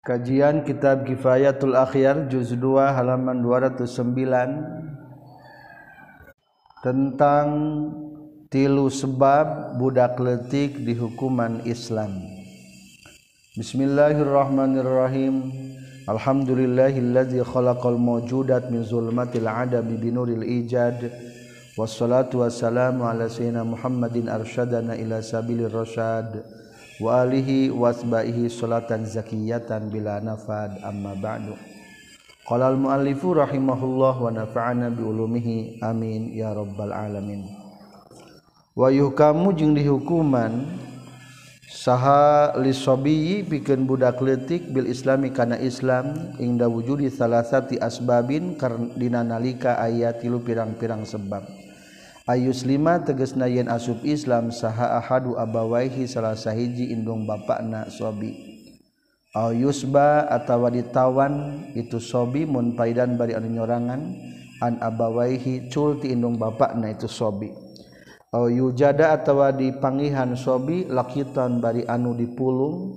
Kajian Kitab Kifayatul Akhyar juz 2 halaman 209 tentang tilu sebab budak letik di hukuman Islam. Bismillahirrahmanirrahim. Alhamdulillahillazi khalaqal mawjudat min zulmatil adami binuril ijad. Wassalatu wassalamu ala sayyidina Muhammadin arsyadana ila sabilir rasyad. waalihi wasbaihi salatan zakiyatan bila nafad amma ba'du. Qala al muallifu rahimahullah wa nafa'ana bi ulumihi amin ya rabbal alamin. Wa yuhkamu jeung dihukuman saha lisobiyyi pikeun budak leutik bil islami kana islam ingda wujudi salasati asbabin karena dina nalika aya tilu pirang-pirang sebab. ayus lima teges nayen asub Islam saha ahadu abawaihi salah sahiji indung bapakna sobi. Ayusba atawa ditawan itu sobi mun paidan bari anu nyorangan an abawaihi cul ti indung bapakna itu sobi. Au yujada atawa dipangihan sobi lakitan bari anu dipulung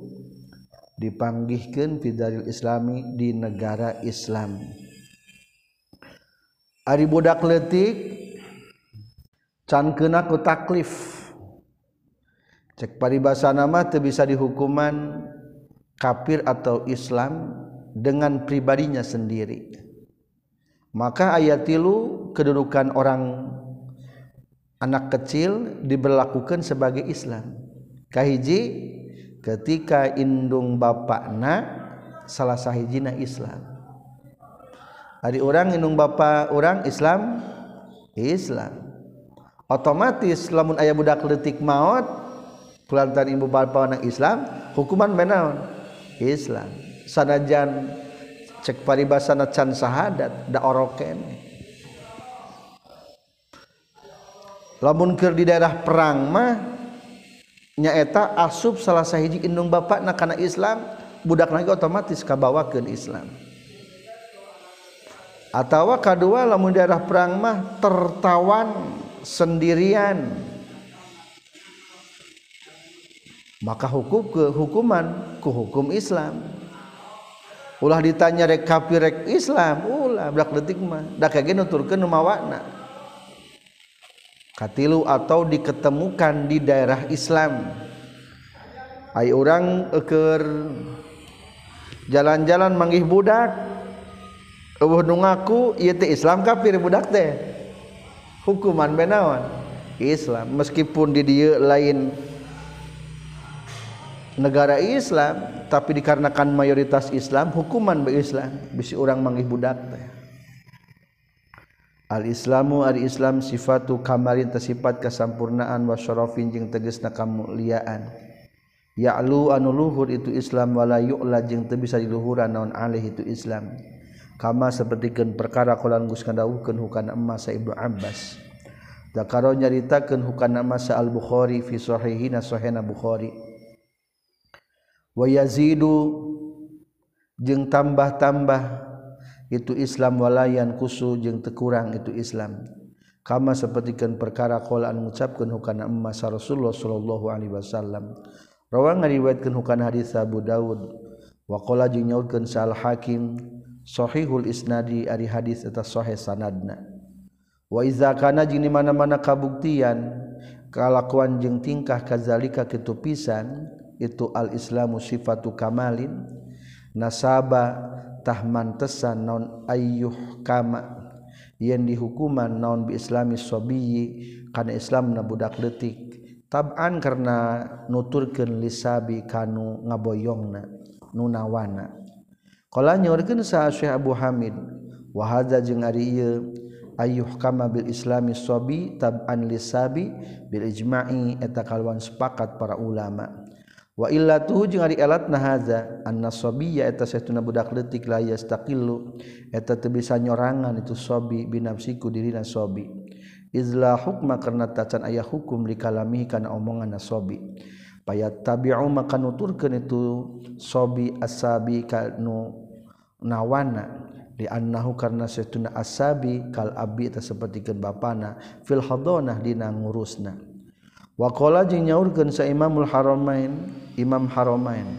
dipanggihkeun fidaril islami di negara Islam. Ari budak letik can kena ku taklif. Cek paribasa nama teu bisa dihukuman kafir atau Islam dengan pribadinya sendiri. Maka ayat tilu kedudukan orang anak kecil diberlakukan sebagai Islam. Kahiji ketika indung bapakna salah sahijina Islam. Ari orang indung bapak orang Islam Islam. otomatis lamun ayah budak letik maut kelantan ibu bapa anak Islam hukuman menaon Islam. Sanajan cek paribasana can sahadat da oroken lamun keur di daerah perang mah nyaeta asup salah sahiji indung bapak nak kana Islam budak lagi otomatis kabawakeun Islam. Atau kedua lamun daerah perang mah tertawan. sendirian. Maka hukum ke hukuman ku hukum Islam. Ulah ditanya rek kafir rek Islam ulah belak detik mah. Da kage nuturkeun nu mawana katilu atau diketemukan di daerah Islam. Ai urang eker jalan-jalan manggih budak. Eueuh nu ngaku ieu teh Islam kafir budak teh. Hukuman benawan Islam. Meskipun di dia lain negara Islam tapi dikarenakan mayoritas Islam hukuman be Islam. Bisi orang manggih budak teh. Al Islamu al Islam sifatu kamarin tersifat kesampurnaan wa syarafin jeung tegasna kamuliaan. Ya'lu anu luhur itu Islam wala yu'la jeung teu bisa diluhuran naon alih itu Islam kama sapertikeun perkara qalan Gus kandawuhkeun hukana emas Ibnu Abbas. Zakaro nyaritakeun hukana masa al-Bukhari fi sahihina sahihna Bukhari. Wa yazidu tambah-tambah itu Islam walayan kusu jeung tekurang itu Islam. Kama sapertikeun perkara qala anu ngucapkeun hukana emas Rasulullah sallallahu alaihi wasallam. Rawang ngariwayatkeun hukana hadis Abu Daud wa qala jeung nyautkeun Sal Hakim sahihul isnadi ari hadis eta sahih sanadna. Wa iza kana jeung mana-mana kabuktian kalakuan jeung tingkah kazalika kitu pisan itu al islamu sifatu kamalin nasaba tahmantesan naon ayyuh kama yen dihukuman naon bi islami sabiyyi kana islam na budak leutik tab'an karena nuturkeun lisabi kanu ngaboyongna nunawana. Kala nyorkeun sa Syekh Abu Hamid wa hadza jeung ari ieu ayuh kama bil islami sobi tab'an lisabi bil ijma'i eta kalawan sepakat para ulama. Wa illatuhu jeung ari elatna hadza anna sabiyya eta satuna budak leutik la yastaqillu eta teu bisa nyorangan itu sobi binafsiku dirina sobi izla hukma karena tacan ayah hukum di kalami kana omongan nasobi payat tabi'u maka nuturkeun itu sobi asabi kanu nawana dianahu karena setuna asabi kal abi ta sapertikeun bapana fil hadonah dina ngurusna. Wa qala jeung nyaurkeun sa imamul haramain imam haramain.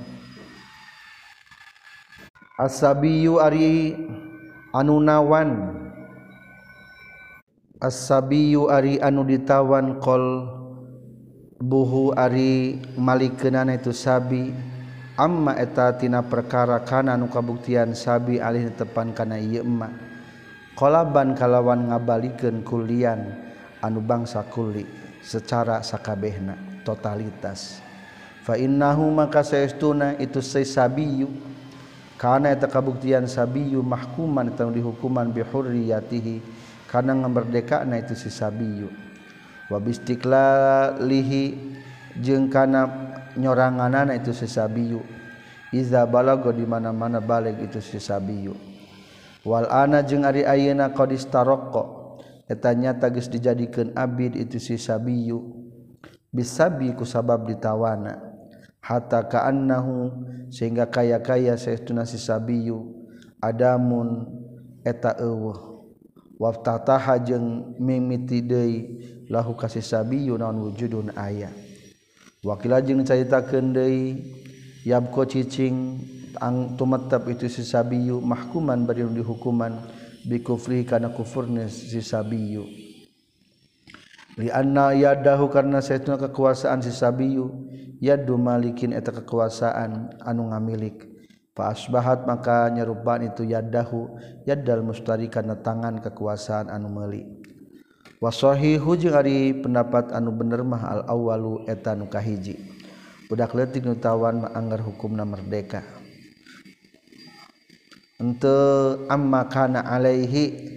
Asabiyu ari anu nawan. Asabiyu ari anu ditawan qol buhu ari malikeunana itu sabi. amma etatina perkara kana nu kabuktian sabi alih tepan kana ieu emma. Qolaban kalawan ngabalikeun kulian anu bangsa kuli secara sakabehna totalitas. Fa innahu maka saestuna itu se sabiyu. Kana eta kabuktian sabiyu mahkuman eta dihukuman bihurriyatihi kana ngamberdekana itu si sabiyu. Wa bistiqlalihi jeung kana nyoranganana itu sesabiyu iza balago di mana-mana balik itu sesabiyu wal ana jeung ari ayeuna qad istaraqqa. Eta nyata geus dijadikeun abid itu sesabiyu bisabi ku sabab ditawana. Hatta ka'annahu sehingga kaya-kaya saestuna sesabiyu adamun eta eueuh. Waftataha jeung mimiti deui lahu kasih sabiyu naon wujudun aya. wakila jeung carita kendei yabko cicing ang tumetep itu si sabiyu mahkuman bari dihukuman bikufri kana kufurna si sabiyu li anna yadahu karna saituna kekuasaan si sabiyu yadu malikin eta kekuasaan anu ngamilik. Fa asbahat maka nyerupaan itu yadahu yadal mustari kana tangan kekuasaan anu meuli. wasohi hujung Ari pendapat anu bener mah al awalu etan kahiji. Budak letik nutawan manggar hukumna merdeka. Ente amma kana alaihi.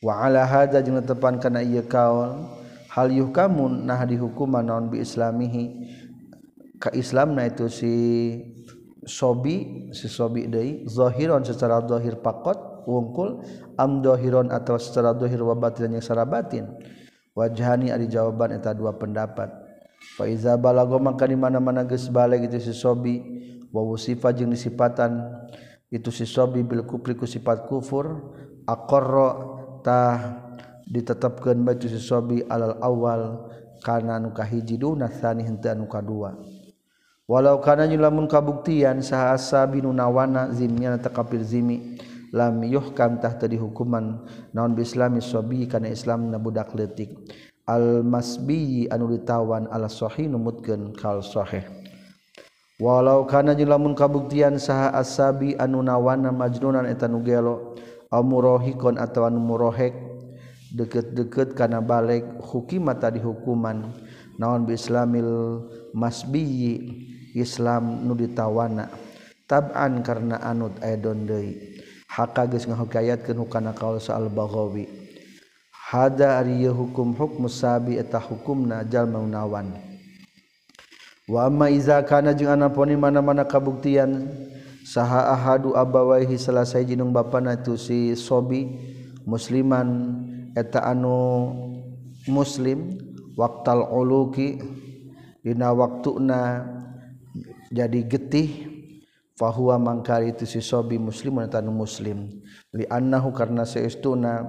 Wa ala hadza jeung tepan kana ieu kaul hal yuhkamun nah dihukuman naon bi islamihi. Ka islamna itu si sobi si sobi deui zahiron secara zahir pakot. wungkul amdohiron atau secara dohir wabatin yang secara batin. Wajahani ada jawaban eta dua pendapat. Faiza balago maka di mana mana geus balik itu si sobi wa wusifa jeung disipatan itu si sobi bil kufri ku sifat kufur aqarra tah ditetapkeun bae si sobi alal awal kana nu kahiji duna tsani henteu anu kadua walau kana lamun kabuktian saha asabinu nawana zimnya takapir zimi. lam yuhkamtah tadi hukuman naon bislami sobi kana Islam na budak letik masbi anu ditawan ala sahih numutkeun kal sahih. Walau kana jeung lamun kabuktian saha asabi anu nawana majnunan eta nu gelo amurahikon atawa murahek deket-deket kana balik hukimat tadi hukuman naon bislamil masbiyi Islam nu ditawana. Tab'an karena anud aidon deui. haka geus ngahukayatkeun hukana kaul sa'al baghawi hada ari hukum hukmu sabi eta hukumna jalma nawan. Wa amma iza kana jeung anaponi mana-mana kabuktian saha ahadu abawaihi salah jinung bapana tu si sobi musliman eta anu muslim waktal uluki dina waktuna jadi getih fahuwa mangkari itu si sobi muslim dan muslim li annahu karena seistuna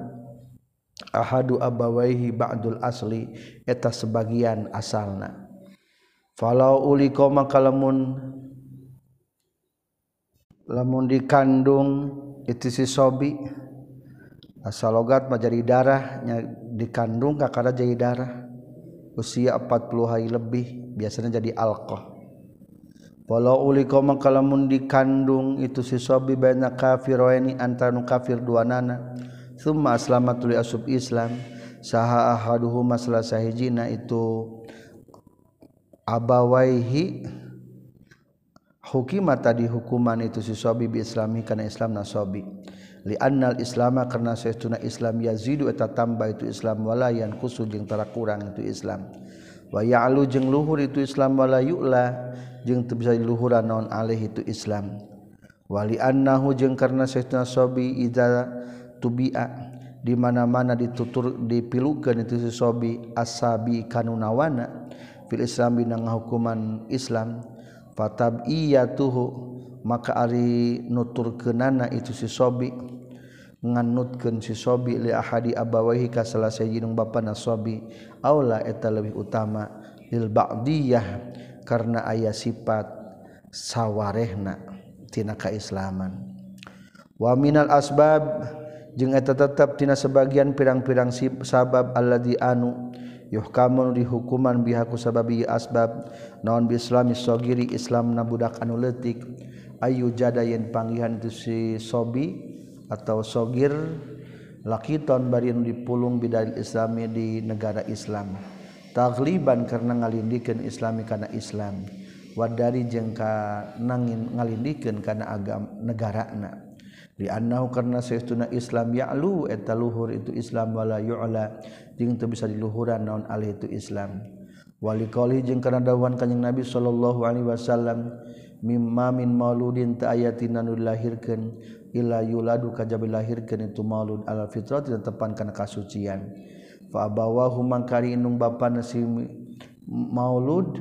ahadu abawaihi ba'dul asli eta sebagian asalna. Falau uliko maka lamun lamun dikandung itu si sobi. Asal logat menjadi darahnya dikandung kakara jadi darah. Usia 40 hari lebih biasanya jadi alkoh. walau ulika mangka lamun dikandung itu si sobi baina kafiraini antara nu kafir duanana. Summa aslamatu li asub islam. Saha ahaduhuma salasa hijina itu abawaihi. Hukima tadi hukuman itu si sobi bi islami kana islam nasobi li annal islama karena saestuna islam yazidu eta tambah itu islam wala yan kusu jeung tara kurang itu islam. Wa ya'lu jeung luhur itu islam wala yu'la. jeung teu bisa diluhuran naon alaih itu Islam. Wali annahu jeung karena sayyidina sobi idza tubi'a di mana-mana ditutur dipilukeun itu si sobi asabi kanunawana fil Islam dina hukuman Islam fatabiyatuhu maka ari nuturkeunana itu si sobi nganutkeun si sobi li ahadi abawahi ka salah sajinung bapa sobi aula eta leuwih utama lil ba'diyah karena ayah sifat sawarehna tina kaislaman. Wa minal asbab jeung eta tetep tina sebagian pirang-pirang sabab alladzi anu yuhkamun dihukuman bihaku sababi asbab naon bi islami sogiri islam nabudak anu leutik. Ayu jada yen panggihan tu si sobi atau sogir lakiton bari anu dipulung bidal islami di negara islam. tagliban karena ngalindikan Islami karena Islam. Wadari jengka nangin ngalindikan karena agam negara na dianau karena seuna Islam yalu eta luhur itu Islam wala yu'la jeung teu bisa diluhuran naon alih itu Islam. Wali qali jeung kana dawuhan kanjing Nabi sallallahu alaihi wasallam mimma min mauludin ta ayatina nulahirkeun illa yuladu kajabil lahirkeun itu maulud ala fitrah dan tepan kana kasucian. fabawahu mangkari inung bapa nasi maulud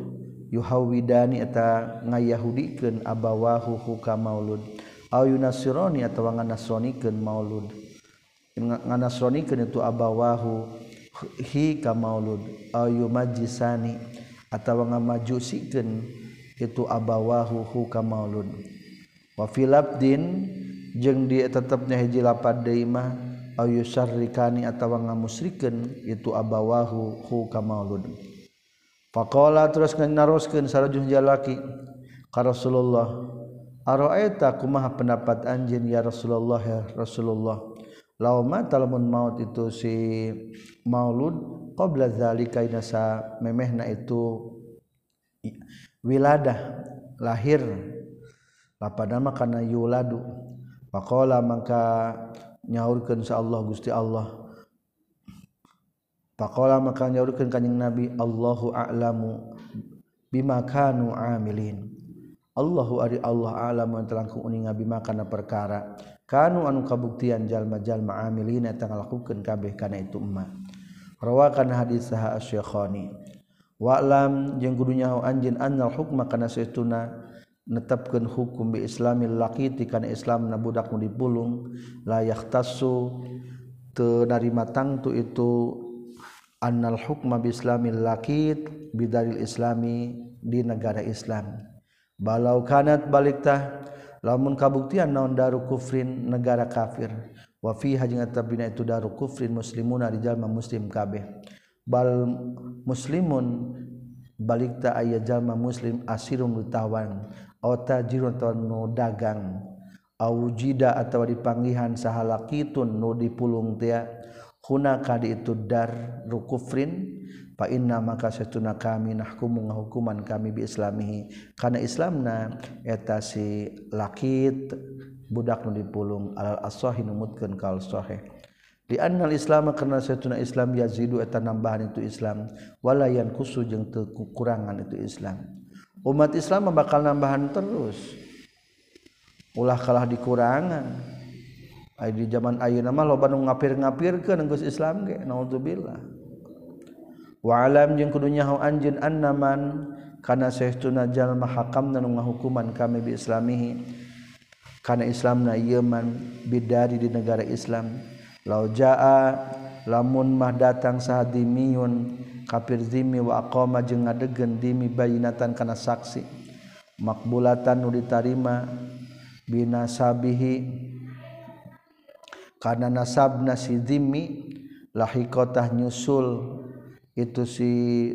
yuhawidani eta ngayahudikeun abawahu huka maulud. Au yunasirani atawa nganasronikeun maulud. Nganasronikeun itu abawahu hi ka maulud. Au yumajisani atawa ngamajusikeun itu abawahu huka maulud. Wa filabdin jeung dia tetepnya hiji lapad deui mah yusarrikani atawa ngamusriken itu abawahu hu kamaulud. Faqala terus naroskeun sarajun jalaki ka Rasulullah araeta kumaha pendapat anjeun ya Rasulullah ya Rasulullah? Law mata lamun maut itu si maulud qabla zalika inasa memehna itu wiladah lahir. Lapada mah kana yuladu. Faqala mangka nyaurkeun sa Allah Gusti Allah. Pakola maka nyaurkeun kanjing Nabi Allahu a'lamu bima kanu amilin. Allahu ari Allah a'lamu terangkung uning bima kana perkara. Kanu anu kabuktian jalma-jalma amilin eta ngalakukeun kabeh kana itu emma rawakan hadis saha asy-syekhani wa lam jeung nyaho anjeun annal hukma kana saestuna netepkeun hukum bi islamil laqiti kana islamna budak nu dipulung la yahtassu teu narima tangtu itu annal hukma bi islamil laqit bidalil islami di negara Islam. Balau kanat baliktah lamun kabuktian naon daru kufrin negara kafir. Wa fi hajing tabina itu daru kufrin muslimuna di muslim kabeh. Bal muslimun balikta aya jalma muslim asirun lutawan. aw tajirun nu dagang. Awujida atau dipanggihan sahalakitun nu dipulung tia. Hunaka di itu dar rukufrin fa inna maka satuna kami nahkumu hukuman kami bi islamihi. Kana islamna eta si lakit budak nu dipulung alal asahi numutkeun kal sahih di annal islam karena satuna islam yazidu eta nambahan itu islam wala yankusu jeung teu kurangan itu islam. umat Islam bakal nambahan terus. Ulah kalah dikurangan. Ay, di zaman Ayu nama lo Bandung ngapir-ngapir ke nenggus Islam ge naudzubillah walam jeung kudunya hau anjin annaman kana sahtuna jalma hakam nu ngahukuman kami bi islamihi. Kana islamna yeman bidari di negara Islam. Lau jaa lamun mah datang sahadimiun kafir zimi wa aqama jeung ngadegen dimi bayinatan kana saksi. Makbulatan nu ditarima binasabihi kana nasabna si zimi lahikotah nyusul itu si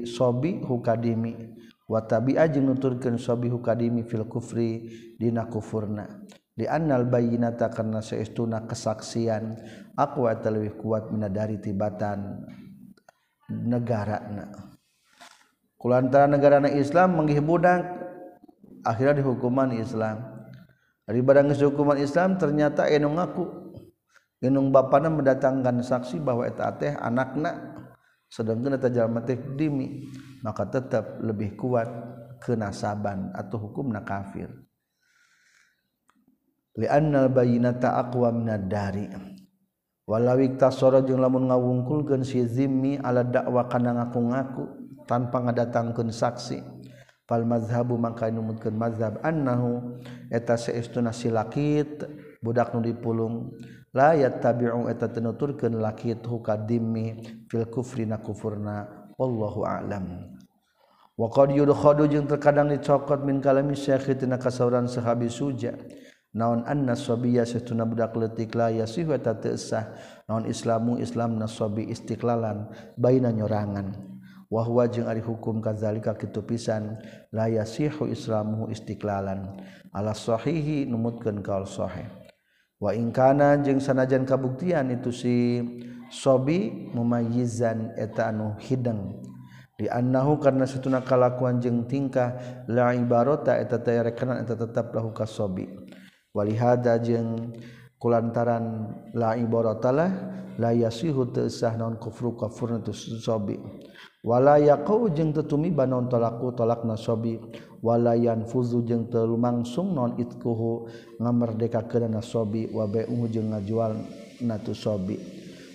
sobi hukadimi wa tabi'a jeung nuturkeun sobi hukadimi fil kufri dina kufurna. Di annal bayyinata karna saestuna kesaksian aqwa talwi kuat mina dari tibatan negarana. Kulantara negarana Islam menggih budak akhirnya dihukuman Islam. Dari barang hukuman Islam ternyata enu ngaku. Enung bapana mendatangkan saksi bahwa eta teh anakna. Sedangkan eta jalma teh dimi. Maka tetap lebih kuat kenasaban atau hukum na kafir liannal bayinata aqwa minad dari. Walawi tasara jeung lamun ngawungkulkeun si zimmi ala dakwa kana ngaku-ngaku tanpa ngadatangkeun saksi. Fal mazhabu mangka numutkeun mazhab annahu eta saestuna silakit budak nu dipulung. La yattabi'u eta tenuturkeun lakit hukadimi fil kufri na kufurna. Wallahu a'lam. Wa qad yudkhadu jeung terkadang dicokot min kalami syekh tina kasauran sahabi suja' naon anna sobiya setuna budak letik la yasih wa tatesah naon islamu islam nasobi istiqlalan baina nyorangan. Wa huwa jeung ari hukum kadzalika kitu pisan la yasihu islamu istiqlalan ala sahihi numutkeun kaul sahih. Wa in kana jeung sanajan kabuktian itu si sobi mumayyizan eta anu hideung di annahu karena setuna kalakuan jeung tingkah la ibarota eta teh rekenan eta tetap lahu kasobi walihada jeng kulantaran la ibaratalah la yasihu tesah non kufru kafur tu sobi. Wala yaqau jeung tetumi banon tolaku talak sobi. Wala yanfuzu jeung teu lumangsung non itkuhu ngamerdekakeun sobi. Wa bai'u jeung ngajual na tu sobi.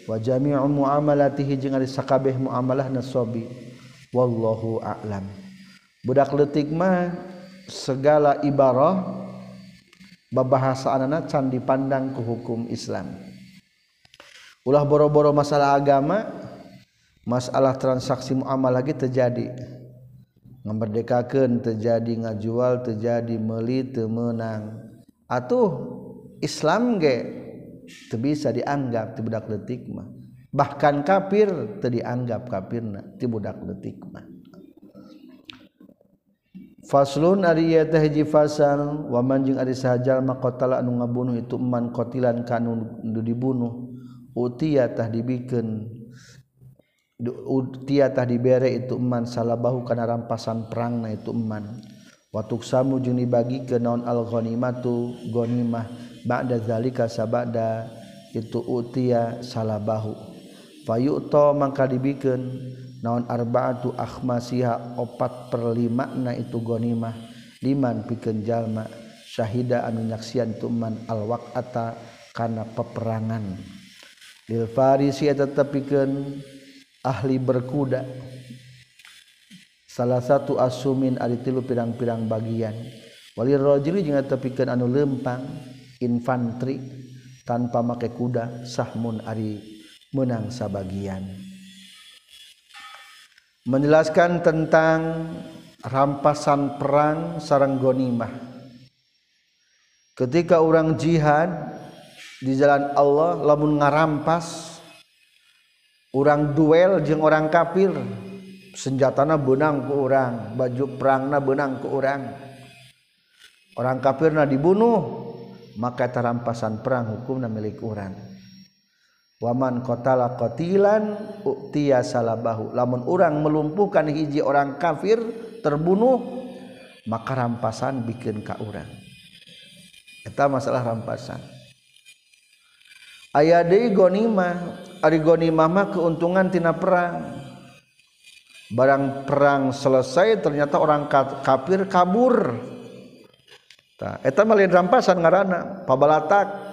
Wa jami'u muamalatihi jeung ari sakabeh muamalah nasobi wallahu a'lam. Budak leutik mah segala ibarah babahasaanana can dipandang ku hukum Islam. Ulah boro-boro masalah agama masalah transaksi muamalah lagi terjadi. Memerdekakan terjadi ngajual terjadi meli temenang. Atuh Islam ge teu bisa dianggap ti budak leutik mah. Bahkan kafir teu dianggap kafirna ti budak leutik mah. Faslun ari ieu teh hiji fasal wa man jeung ari sahajal maqatala anu ngabunuh itu man qatilan kanu dibunuh utia tah dibikeun utia tah dibere itu man salabahu kana rampasan perangna itu man. Wa samu jeung dibagikeun naon al ghanimatu ghanimah ba'da zalika sabada itu utia salabahu. Fayuto mangka dibikeun naon arba'atu akhmasiha? Opat per lima na itu gonimah. Liman pikeun jalma syahida anu nyaksian tuman al waqata kana peperangan. Lil farisi eta ahli berkuda. Salah satu asumin ari tilu pirang-pirang bagian. Walir rajuli jeung tepikeun anu lempang infanteri tanpa make kuda sahmun Ari menang sabagian menjelaskan tentang rampasan perang sarang gonimah ketika orang jihad di jalan Allah lamun ngarampas orang duel jeung orang kafir senjatana benang ke orang baju perangna benang ke orang. Orang kafirna dibunuh maka terampasan perang hukum na milik orang waman kotala kotilan uktiya salabahu. Lamun orang melumpuhkan hiji orang kafir terbunuh maka rampasan bikin ka orang eta masalah rampasan. Aya deui gonimah ari gonimah mah keuntungan tina perang. Barang perang selesai ternyata orang kafir kabur. Eta mah lain rampasan ngaranna pabalatak.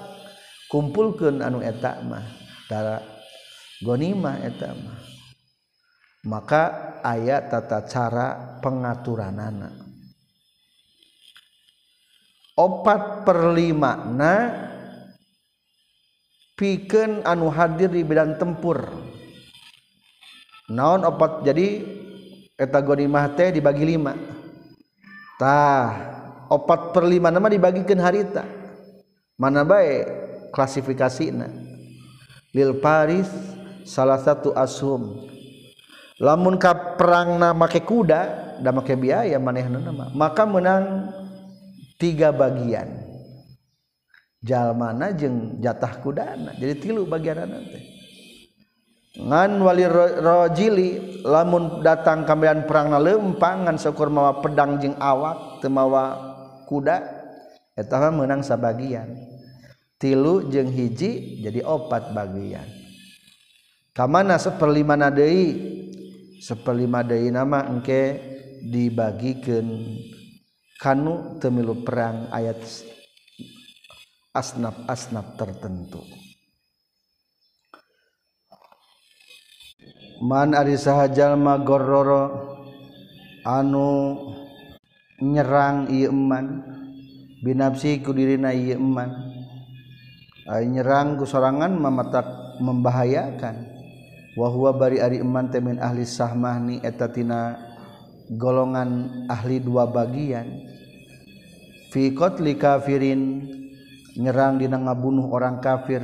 Kumpulkeun anu eta mah. cara gonima etama maka ayat tata cara pengaturanana. Opat perlimana piken anu hadir di bidang tempur. Naon opat jadi? Eta gonimah teh dibagi lima. Tah opat perlima nama dibagikan harita. Mana baik klasifikasinya lil Paris salah satu ashum lamun ka perang na make kuda da make biaya manehna nama. Maka menang tiga bagian. Jalmana jeung jatah kudana jadi tilu bagian nanti ngan wali rojili lamun datang kambian perang na lempang ngan syukur mawa pedang jeung awak temawa kuda eta menang sabagian. tilu jeung hiji jadi opat bagian. Kamana seperlima nadei seperlima deui nama engke dibagikan kanu temilu perang ayat asnaf-asnaf tertentu. Man ari sahajalma gorroro anu nyerang ieu eman binafsi kudirina ieu nyerang kusorangan mematak membahayakan. Wahwa bari ari iman temin ahli sahmahni etatina golongan ahli dua bagian. Fi qatli kafirin nyerang dina ngabunuh orang kafir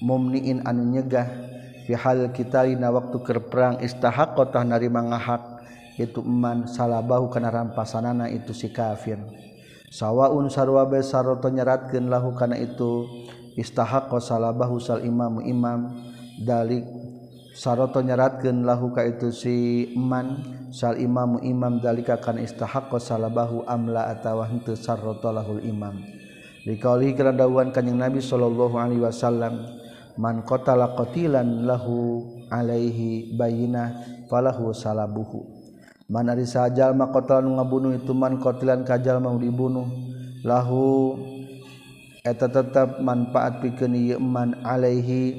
mumniin anu nyegah. Fi hal kita na waktu keur perang istahaqqa narima ngahak itu eman salabahu kana rampasanana itu si kafir. Sawaun sarwa be sarata nyeratkeun lahu kana itu istahaqqa salabahu sal imam imam. Dalik saroto nyaratkeun lahu ka itu si man sal imam imam dalika kana istahaqqa salabahu amla atawa henteu saroto lahul imam. Dikauli kana kanjing nabi sallallahu alaihi wasallam man qatala qatilan lahu alaihi bayina falahu salabuhu. Man ari sajal nu ngabunuh itu man qatilan kajal mau dibunuh lahu eta tetap manfaat pikeun ieu man alaihi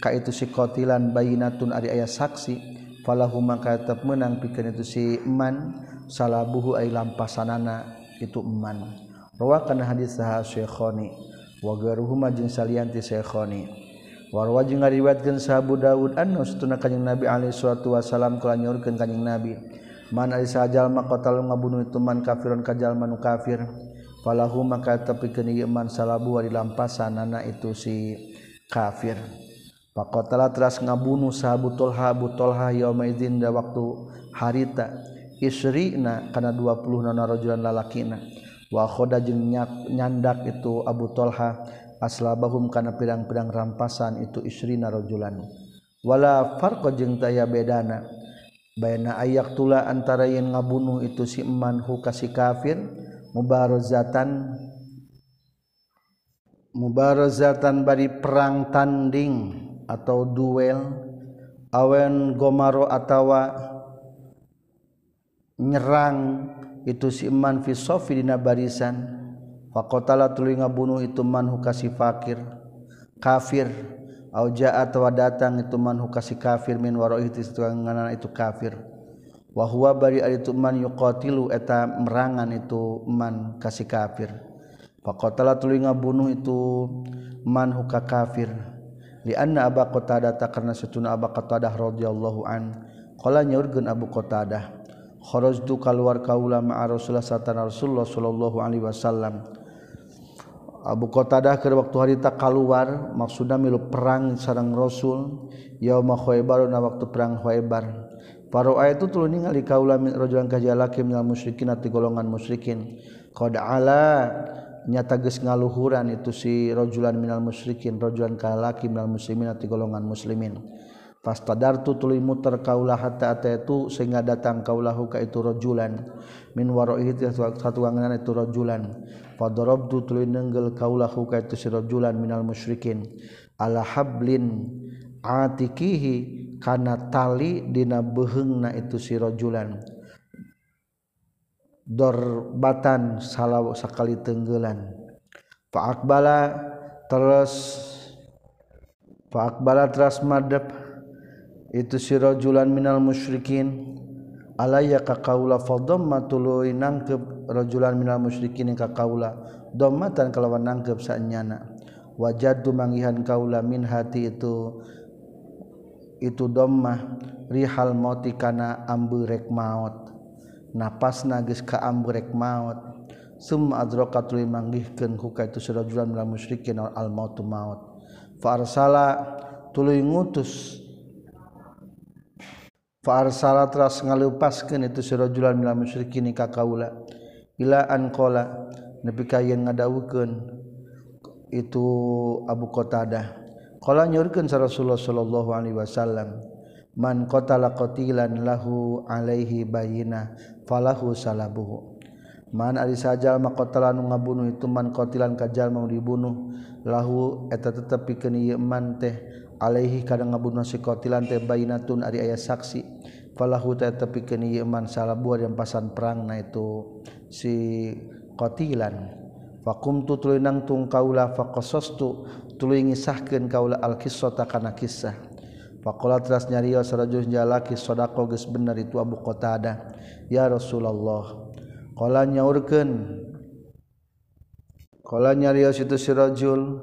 ka itu si qatilan bayinatun ari aya saksi falahu maka tetap menang pikeun itu si man salabuhu ay lampasanana itu man. Rawakan hadis saha syekhoni wa garuhuma jeung salian ti syekhoni warwa jeung ngariwayatkeun sahabu Daud anna satuna kanjing Nabi alaihi salatu wasalam kala kanjing Nabi. Man ari sajalma qatal ngabunuh itu man kafirun kajalma nu kafir. falahu maka tapi keni iman salabu wari lampasanana itu si kafir. Pakotala teras ngabunuh sahabu tolha abu tolha yauma idzin da waktu harita. Isrina kana 20 nana rajulan lalakina. Wa khoda jeung nyandak itu Abu Tolha aslabahum kana pirang-pirang rampasan itu isrina rajulan. Wala farqa jeung taya bedana. Bayna ayak tula antara yang ngabunuh itu si eman hu kasi kafir mubarozatan mubarozatan bari perang tanding atau duel awen gomaro atawa nyerang itu si iman fi sofi dina barisan. Faqatala tuluy ngabunuh itu man hukasi fakir kafir. Au jaa atawa datang itu man hukasi kafir min waraihi itu kafir. wahwa bari ari itu man yuqatilu eta merangan itu man kasih kafir. Faqatala tuluy ngabunuh itu man huka kafir. Li anna aba qatadah karena satuna aba qatadah radhiyallahu an qala nyaurkeun abu qatadah kharajtu kaluar kaula ma'a rasulullah satana rasulullah sallallahu alaihi wasallam. Abu Qatadah ke waktu harita kaluar maksudna milu perang sarang Rasul yauma khaybar na waktu perang khaybar. Ayat itu tuluy ningali kaula min rajulan kajalaki minal musyrikin ati golongan musyrikin. Qad ala nyata geus ngaluhuran itu si rajulan minal musyrikin rajulan kalaki minal muslimin ati golongan muslimin. Fastadartu tuluy muter kaulah hatta ataitu sehingga datang kaulahu ka itu rajulan. Min waraihi satu wanganan itu rajulan. Fadarabtu tuluy nenggel kaulahu ka itu si rajulan minal musyrikin. Ala hablin atikihi kana tali dina beheungna itu si rajulan dorbatan salaw sakali tenggelan. Fa akbala terus fa akbala terus madep. Itu si rajulan minal musyrikin. Alayya ka kaula fa dhammatu nangkep rajulan minal musyrikin ka kaula. Dhammatan kalawan nangkep sanyana. Wajadu mangihan kaula min hati itu. itu domah rihal mauti kana amburek maut. Napas nagis ka amburek maut. Summa adraka tuluy manggihkeun huka itu surajulan minal musyrikin al mautu maut. Fa arsala tuluy ngutus. Farsala teras ngalupaskan itu surajulan minal musyrikin ka kaula. Ila an qala nepi ka yen ngadawukeun itu Abu Qatadah Kala nyurkeun sa Rasulullah sallallahu alaihi wasallam man qatala qatilan lahu alaihi bayina falahu salabuhu. Man ari sajal maqatala nu ngabunuh itu man qatilan kajal mau dibunuh lahu eta tetep pikeun ieu man teh alaihi kadang ngabunuh si qatilan teh bayinatun ari aya saksi falahu teh tepikeun ieu man salabu ari pasan perang na itu si qatilan. Fakum tu tulinang tung kaulah tuluy ngisahkeun kaula al-qissata kana kisah faqala teras nyarios rajul jalaki sodako geus bener itu Abu Qatadah ya Rasulullah. Qala nyaurkeun. Qala nyarios itu si rajul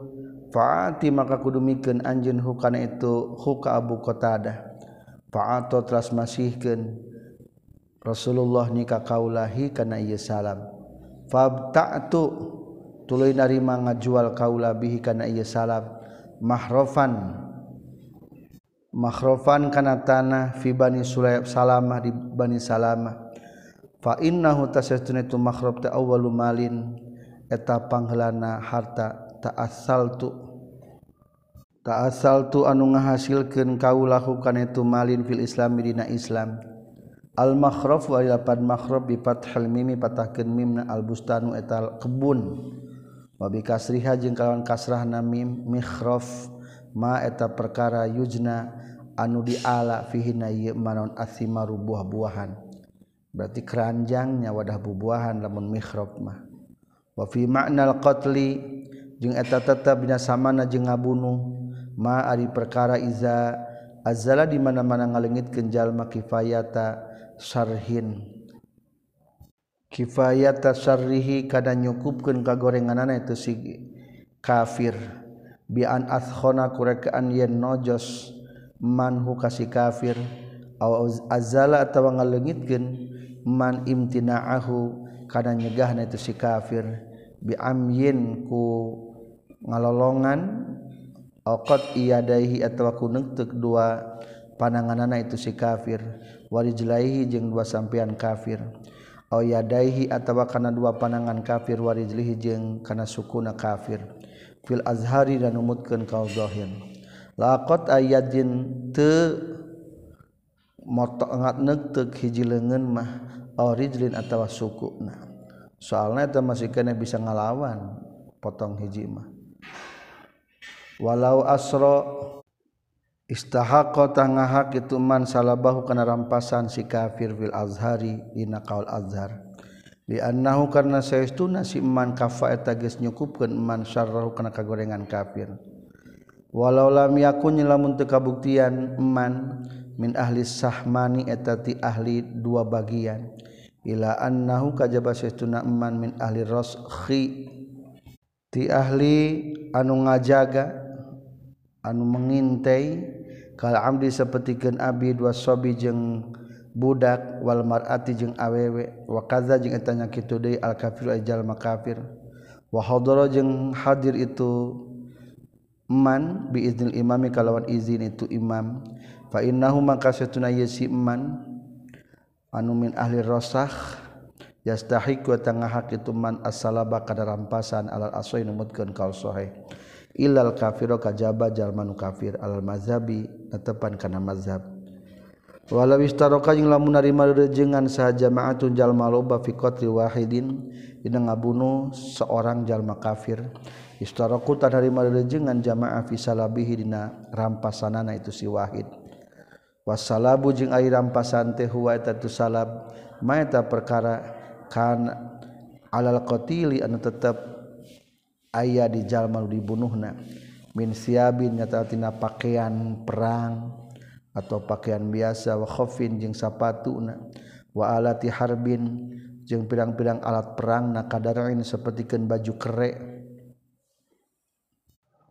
faati maka kudu mikeun anjeun hukana itu huka Abu Qatadah faato teras masihkeun. Rasulullah nikah kaulahi kana ieu salam. Fabta'tu tuluy narima ngajual kaula bihi kana ieu salab. Mahrofan. Mahrofan kana tanah fi bani sulaib salamah di bani salamah. Fa innahu tasatuna tu mahrof ta awwalu malin. Eta panghelana harta ta asal tu ta asal tu anu ngahasilkeun kaula kana itu malin fil islam dina islam. Al mahrof wa lapan mahrof bi fathal mimi patahkeun mimna al bustanu etal kebun. wabi kasriha jeung kalawan kasrah namim mikhraf ma eta perkara yujna anu diala fihi na ieu manon asimaru buah-buahan. Berarti keranjangnya wadah bubuahan lamun mikhraf mah. Wa fi ma'nal qatli jeung eta tetep dina samana jeung ngabunuh ma ari perkara iza azala di mana-mana ngalengitkeun jalma kifayata syarhin. kifayata syarrihi kada nyukupkeun ka gorenganana itu si kafir. Bi an athkhona kurekaan yen nojos man hu kasi kafir. Aw azala atawa ngaleungitkeun man imtina'ahu kada nyegahna itu si kafir. Bi amyin ku ngalolongan Okot iyadaihi atau ku neungteuk dua pandanganana itu si kafir. Warijlaihi jeung dua sampean kafir. yadaihi atawa kana dua panangan kafir warijlihi jeung kana sukuna kafir. Fil azhari dan umutkeun kaul zahir. Laqad ayadin te motok ngatneuk teu hiji leungeun mah aurijlin atawa sukuna. Soalna eta masih kana bisa ngalawan potong hiji mah. Walau asro istahaqqa tangahak itu man salabahu kana rampasan si kafir fil azhari dina qaul azhar. Li annahu karna saestuna si man kafa eta geus nyukupkeun man syarrahu kana kagorengan kafir. Walau lam yakun lamun teu kabuktian man min ahli sahmani eta ti ahli dua bagian. Ila annahu kajaba saestuna man min ahli raskhi ti ahli anu ngajaga anu mengintai kalau amdi sepertikan abid wasobi jeng budak wal marati jeng awewe. Wa kaza jeng etanya kitu deui al kafir ajal makafir wa hadara jeng hadir itu man bi iznil imami kalawan izin itu imam. Fa innahu maka satuna yasi man anu min ahli rasakh yastahiq wa tangahak itu man as-salaba kada rampasan alal asoi numutkeun kaul sahih ilal kafiro kajaba jalmanu kafir al mazhabi netepan kana mazhab. Wala wistaroka jeung lamun narima rejengan saha jamaatun jalma loba fi qatli wahidin dina ngabunuh seorang jalma kafir. Istaraku tan narima rejengan jamaah fi salabihi dina rampasanana itu si wahid. Wasalabu jeung ai rampasan teh huwa eta tu salab ma eta perkara kan alal qatili anu tetep ayah di jalma dibunuhna. Min siabin nyatatina pakaian perang atau pakaian biasa wa khofin jeung sapatuna. Wa alati harbin jeung pirang-pirang alat perang na kadarin sapertikeun baju kere.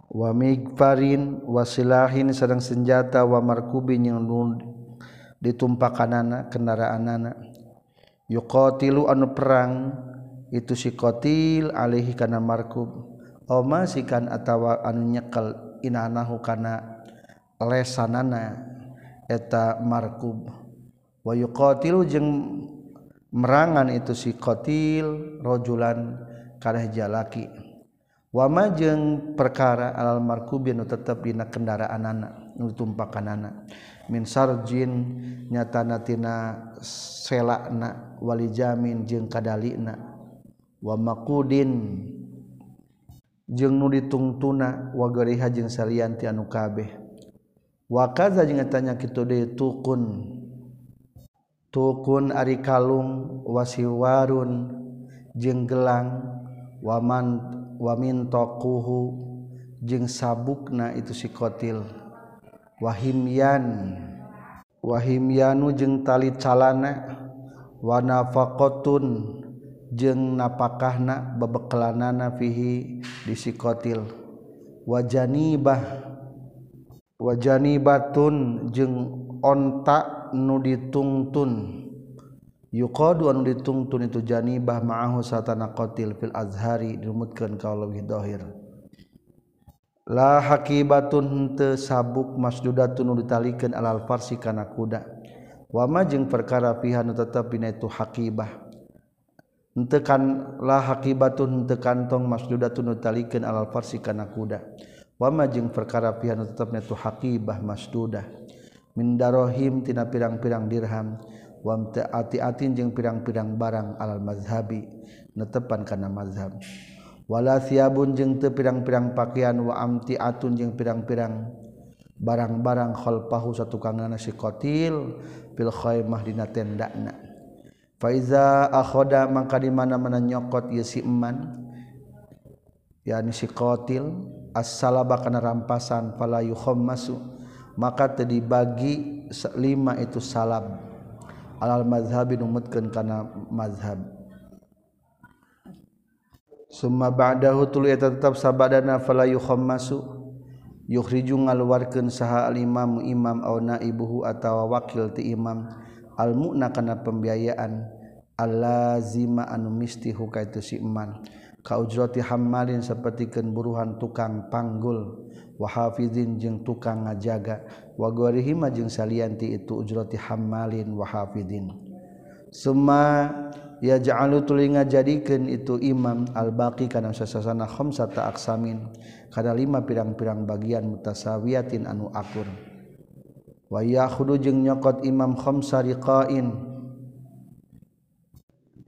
Wa migfarin wa silahin sareng senjata wa markubin yang ditumpakanana kendaraanana yuqatilu anu perang itu si kotil Alaihi kana markub. Oma sikan atawa anu nyekal inanahu kana lesanana eta markub. Wa yuqatilu jeung merangan itu si qatil rojulan kareh jalaki. Wama jeung perkara alal markubi nu tetep dina kendaraanana nutumpakanana min sarjin nyatana tina selakna walijamin jeung kadalina. wa maqudin. Jeung nu ditungtuna wagariha jeung salianti anu kabeh. Wa kaza jeung tanya kitu deui tukun. Tukun ari kalung wasiwarun jeung gelang waman wamintokuhu jeung sabukna itu si kotil. Wahimyan wahimyanu jeung tali calana. Wanafaqatun jeung napakahna bebekelanana fihi disikotil. Wajanibah wajanibatun jeung onta nu ditungtun. Yuqadu anu ditungtun itu janibah ma'ahu satana qatil fil azhari dirumutkeun ka leuwih dohir la hakibatun teu sabuk masdudatun nu ditalikeun alal farsi kana kuda. Wama jeung perkara pihanu tetep dina itu hakibah. tekanlah hakibatun tekantong masdudatuntalilikan alal Farsi kana kuda. Wamajeng perkara pihan tetapnya tuh hakibah masdudah mindarohim tina pirang-pirang dirham. Wam ati-atin jeung pirang-pirang barang alal mazhabi netepan kana mazhab. Wala siabun jeung teu pirang-pirang pakaian wa amtiatun jeung pirang-pirang barang-barang khalfahu satukangna si qatil fil khaimah dina tendana Faiza akhoda maka di mana mana nyokot ya si eman. Yakni si qatil as-salaba kana rampasan fala yukhammasu maka teu dibagi lima itu salab. Alal mazhabi numutkeun kana mazhab summa ba'dahu tuluy eta tetap sabadana fala yukhammasu yukhriju ngaluarkeun saha al imam imam au naibuhu atawa wakil ti imam. almuna kana pembiayaan. Allazima anu mistihu kaitu si iman ka ujrati hammalin sapertikeun buruhan tukang panggul. Wa hafizin jeung tukang ngajaga. Wa gharihima jeung salianti itu ujrati hammalin wa hafizin summa yaj'alu tulinga jadikeun itu imam al-baqi kana sasasana khamsata aksamin kana lima pirang-pirang bagian mutasawiyatin anu akur. wayahudu jeung nyokot Imam Khomsariqain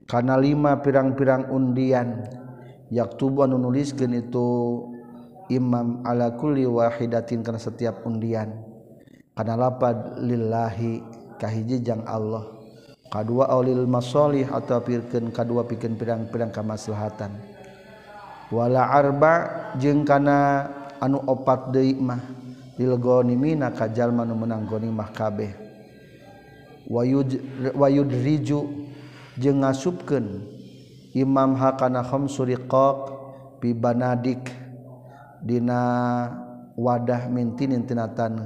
karena lima pirang-pirang undian yaktuban nuliskeun itu Imam ala kulli wahidatin kana setiap undian. Kana lapad lillahi kahiji jang Allah. Kadua aulil masolih atau pirkeun kadua pikeun pirang-pirang kamaslahatan. Wala arba jeung kana anu opat deui mah. lilgonimina kajalma nu meunang gonimah kabeh wayud wayudriju jeung ngasupkeun imam hakana khamsuriqaq bi banadik. Dina wadah mintinin tinatan.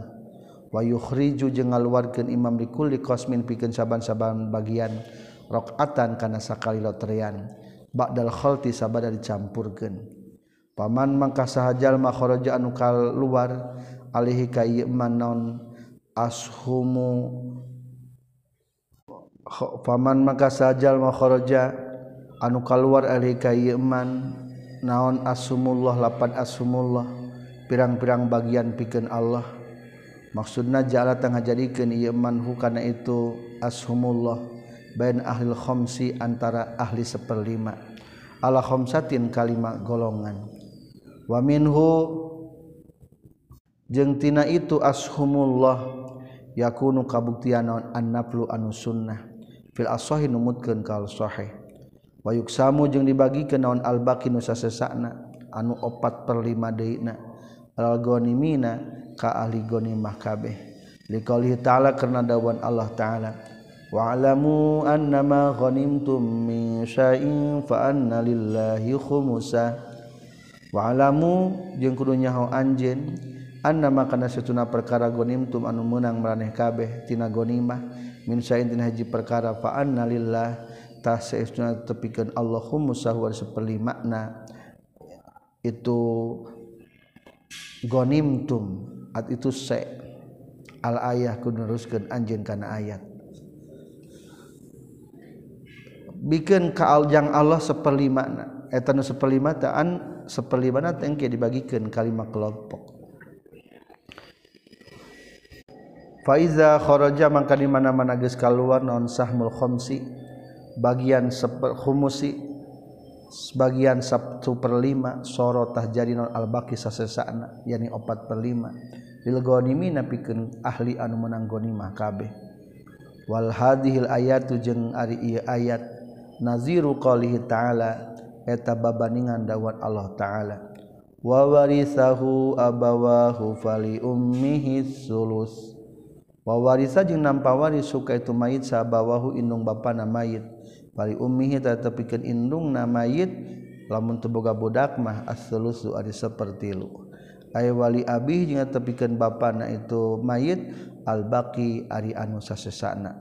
Wayukhriju jeung ngaluarkeun imam likulli qasmin pikeun saban-saban bagian rakaatan kana sakali loterian. Ba'dal khalti sabada dicampurkeun. Paman mangka sahajal makharaja anu kaluar alihi ka manon ashumu. Faman maka sajal makharaja anu keluar alihi ka man naon asumullah lapan asumullah pirang-pirang bagian pikeun Allah. Maksudna jala tengah jadikeun ieu man hukana itu ashumullah bain ahli khamsi antara ahli seperlima. Ala khamsatin kalima golongan. Wa minhu jengtina itu ashumullah yakunu kabuktian annaplu anu sunnah fil asohi numutkeun kal sahih wa yuksamu jeung dibagikeun naon albaqi nu sasesana anu 4 per 5 deuna al ghanimina ka ahli ghanimah kabeh. Liqaulihi ta'ala karena dawan Allah ta'ala wa alamu annama ghanimtum min syai'in fa anna lillahi khumusa. Wa alamu jeung kudu nyaho anjeun anna makana satuna perkara gonimtum anu menang maraneh kabeh tina gonimah. Min sain tina hiji perkara fa anna lillah tah saestuna tepikeun Allahumma sahwar saperli makna. Itu gonimtum at itu se. Al ayah ku neruskeun anjeun kana ayat. Bikin kaaljang Allah seperli makna. Eta nu seperli mata an seperli mana tengke dibagikan kalima kelompok. faiza kharaja mangka di mana-mana geus kaluar non sahmul khomsi? Bagian seper khumusi. Sebagian sabtu perlima sorotah jadi non albaki sasesana yani opat perlima. Lil gonimi napikeun ahli anu menang gonimah kabeh. Wal hadhil ayatu jeung ari ieu ayat naziru qalihi ta'ala eta babaningan dawat Allah ta'ala. Wa warisahu abawahu fali ummihi sulus wawarisa jeung nampawari suka itu mayit sabawahu indung bapana mayit. Pari ummihi tata indung na mayit lamun teu boga budak mah as-sulusu ari sapertilu ay wali abih jeung tepikeun bapana itu mayit al-baqi ari anu sasesana.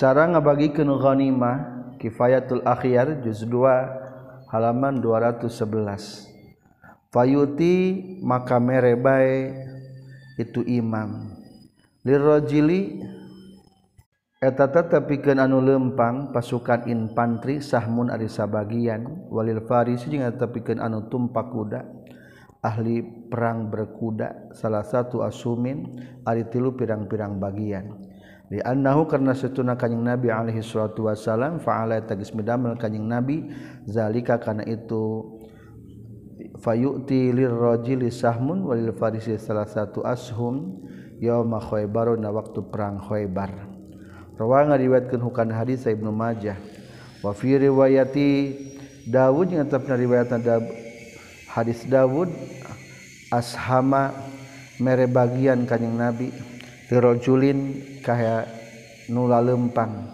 Cara ngabagikeun ghanimah kifayatul akhyar juz 2 halaman 211 fayuti maka mere bae itu imam. lirojili. Eta tepikan anu lempang pasukan infanteri sahmun ari sabagian. Walil farisi jeung tepikan anu tumpak kuda. Ahli perang berkuda salah satu asumin ari tilu pirang-pirang bagian. Li annahu karena setuna kanjing nabi alaihi salatu wasalam fa'ala tagis midamel kanjing nabi zalika kana itu fayu'ti lirrajili sahmun walil farisi salah satu ashum. yauma khaybar na waktu perang khaybar. Rawa ngariwayatkeun hukana hadis Ibnu Majah. Wa fi riwayati Dawud yang tetap riwayatna da hadis Dawud ashama mere bagian kanjing Nabi tirojulin kaya nula lempang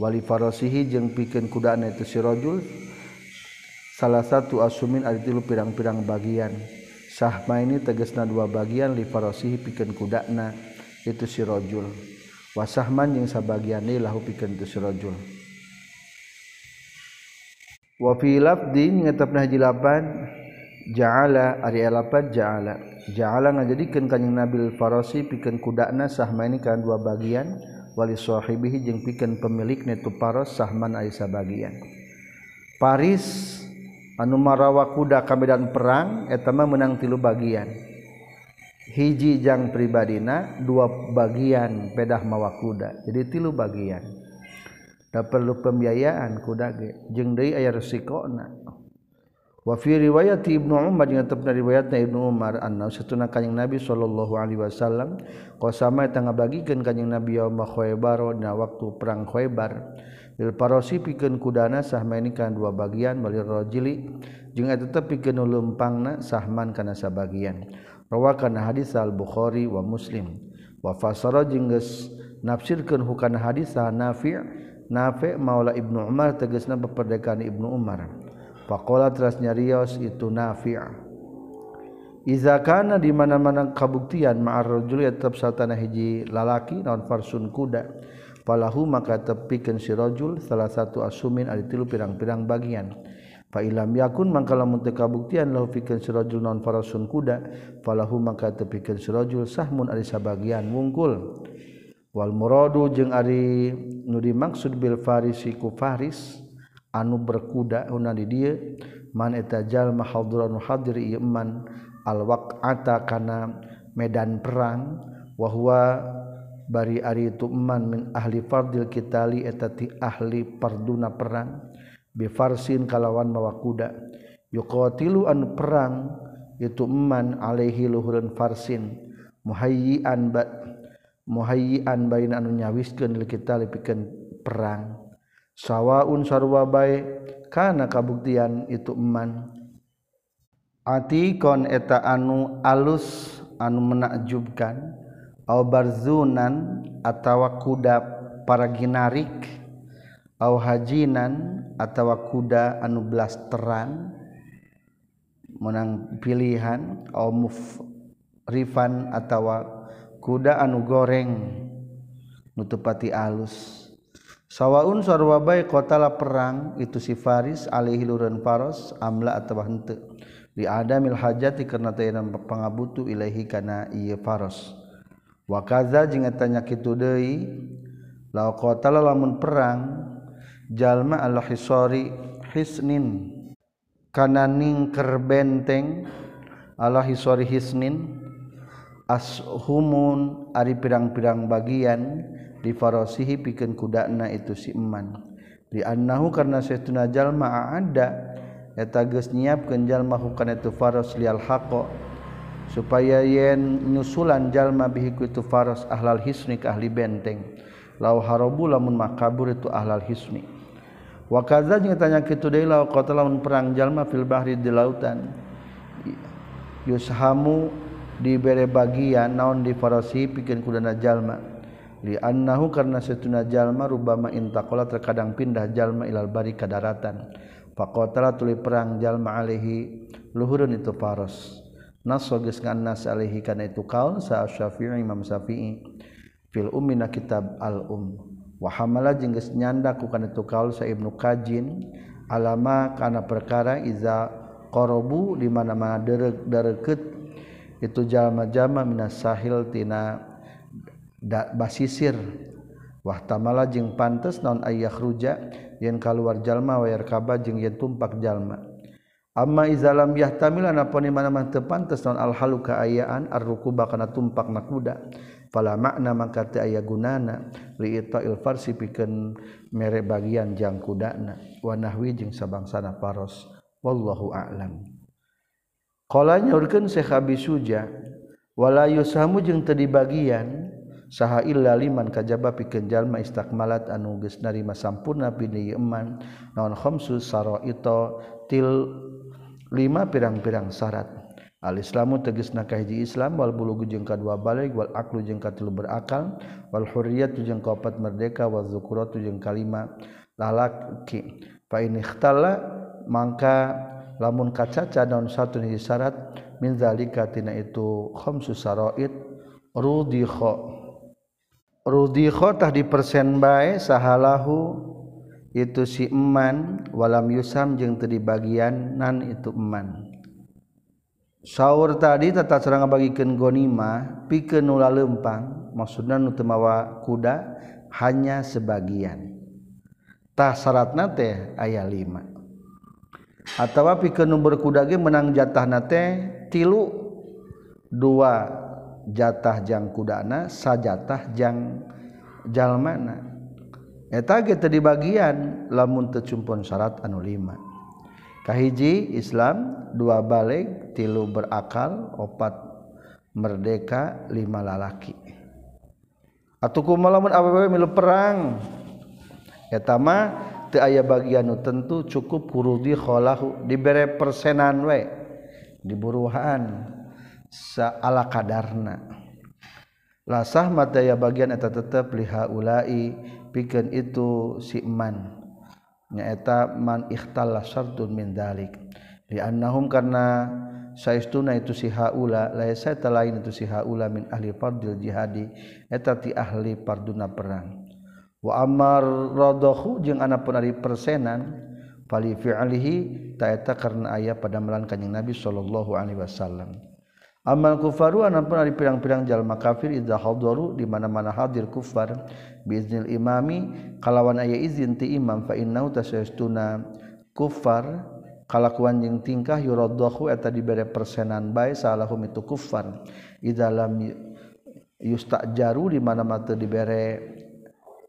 wali farosihi jeung pikeun kudana itu si rajul salah satu asumin ari tilu pirang-pirang bagian. Sahma ini tegesna dua bagian lifarosihi pikeun kudana itu si rajul. Wasahman yang sabagian ini lahu pikeun tu si rajul. Wa fi lafdin ngetepna hiji lapan ja'ala ari lapan ja'ala. Ja'ala ngajadikeun kanjing Nabi farosi pikeun kudana sahma ini kan dua bagian wali sahibihi jeung pikeun pemilikna tu paros sahman ai sabagian. Paris anu marawa kuda kamedan perang etama menang tilu bagian. Hiji jang pribadina dua bagian pedah mawa kuda. Jadi tilu bagian. Da perlu pembiayaan kuda ge. Jeung deui aya resikona wa fi riwayat ibnu umar jeung tepna riwayat ibnu umar anna satuna kanjing nabi sallallahu alaihi wasallam qasama eta ngabagikeun kanjing nabi yaum khaybar dina waktu perang khaybar. parosi pikeun kudana sahmanikan dua bagian balirrojili jeung tetep pikeun leumpangna sahman kana sabagian rawakan hadis al-bukhari wa muslim. Wa fasara jeung geus nafsirkeun hukana hadis nafi' nafi' maula ibnu umar tegasna beperdekaan ibnu umar. Faqala teras nyarios itu nafi' iza kana di mana-mana kabuktian ma'ar rajuli tetap satana hiji lalaki non farsun kuda? falahu maka tepikeun si rajul salah satu asumin ari tilu pirang-pirang bagian. Fa ilam yakun mangka lamun teu kabuktian lahu pikeun si rajul non farasun kuda. Falahu maka tepikeun si rajul sahmun ari sabagian wungkul. Wal muradu jeung ari nu dimaksud bil farisi ku faris anu berkuda una di dieu man eta jalma hadiran hadir ieu man al waqata kana medan perang. Wa huwa bari ari ituman min ahli fardil kitali etati ahli parduna perang. Bifarsin kalawan mawa kuda. Yuqatilu an perang itu man alaihi luhurun farsin. Muhayyian ba muhayyian bain anu nyawiskeun lil kitali pikeun perang. Sawaun sarwa bae kana kabuktian itu man. Atikon eta anu alus anu menakjubkan. albarzunan atawa kuda para ginarik au hajinan atawa kuda anu blasteran. Menang pilihan au mufrifan atawa kuda anu goreng. Nutupati alus. Sawaun sarwabai qatala perang itu si Faris alaihi luran Faros amla atawa henteu. Li adamil hajati karena tayanan pangabutu ilahi kana ieu Faros. wakaza jing tanya kitu deui la lamun perang jalma Allah hisori hisnin karena ningker benteng Allah hisori hisnin ashumun ari pirang-pirang bagian di farasihi pikeun kudana itu si eman. Di annahu karena setuna jalma ada eta geus nyiapkeun jalma hukana itu faros lial haqqa supaya yen nyusulan jalma bihiku itu Faros ahlal hisni ahli benteng. La Harbu lamun makabur itu ahlal hisni. Watanya perang Jalma filbahri di lautan. Yuhamu dibere bagian naon di Farosi pikin kudana jalma. Annahu karena setuna jalma rubama intakola terkadang pindah jalma ilal bari kadaratan. Faqatala tuli perang jalma alaihi luhurun itu faros nasoges ngan nas alaihi kana itu kaul sa Syafi'i Imam Syafi'i. Fil ummi na kitab al um. Wa hamala jeung geus nyanda ku kana itu kaul sa Ibnu Kajin alama kana perkara iza qarabu di mana-mana dareukeut itu jalma-jalma minas sahil tina da, basisir. Wah tamala jeung pantes non ayah ruja. Yen kaluar jalma wayar kaba jeung yen tumpak jalma. Ama izalam yahtamilan apa ni mana mah teu pantes naon al halu kaayaan arrukuba kana tumpak na kuda. Fala makna mangka teu aya gunana li il farsi pikeun mere bagian jang kudana wa nahwi jeung sabangsana paros. Wallahu a'lam. Qala nyaurkeun Syekh Abi Suja wala yusamu jeung teu dibagian saha illa liman kajaba pikeun jalma istakmalat anu geus narima sampurna pini iman naon khamsu saraita til lima pirang-pirang syarat. Al-islamu teges nakahji Islam wal bulugu jeung kadua balik wal aklu jeung katilu berakal wal hurriyatu jeung kaopat merdeka wal zukuratu jeung kalima. Lalaki fa in ikhtala mangka lamun kacaca daun satu hiji syarat min zalika tina itu khamsu saraid rudikha rudikho tah dipersen bae sahalahu itu si eman walam yusam jeung teu dibagian nan itu eman. Saur tadi tata cara ngabagikeun gonima pikeun nu lempang maksudna nu teu mawa kuda hanya sebagian. Tah syaratna teh aya 5 atawa pikeun nu berkuda ge menang jatahna teh tilu. Dua jatah jang kudana sajatah jang jalmana. eta ge teu dibagian lamun teu cumpon syarat anu lima. Kahiji Islam dua balik tilu berakal opat merdeka lima lalaki. Atuku malamun awewe milu perang? Eta mah teu aya bagian nu tentu cukup kurudi kholahu dibere persenan we diburuhan saala kadarna. Lasah mataya bagian eta tetep liha ulai pikeun itu si man. Nyaeta man ikhtalla syartun min dalik li annahum karna saestuna itu si haula laisa talain itu si haula min ahli fardil jihadi. Eta ti ahli parduna perang. Wa amar radahu jeung ana pun ari persenan fali fi'alihi ta eta karna aya pada melan kanjing nabi sallallahu alaihi wasallam. amal kufaru anapun ari pirang-pirang jalma kafir idza hadaru di mana-mana hadir kufar. Biiznil imami kalawan aya izin ti imam fa innahu tasayastuna kufar kalakuan jeung tingkah yuraddahu eta dibere persenan bae salahum itu kufar. Idza lam yustajaru di mana-mana teu dibere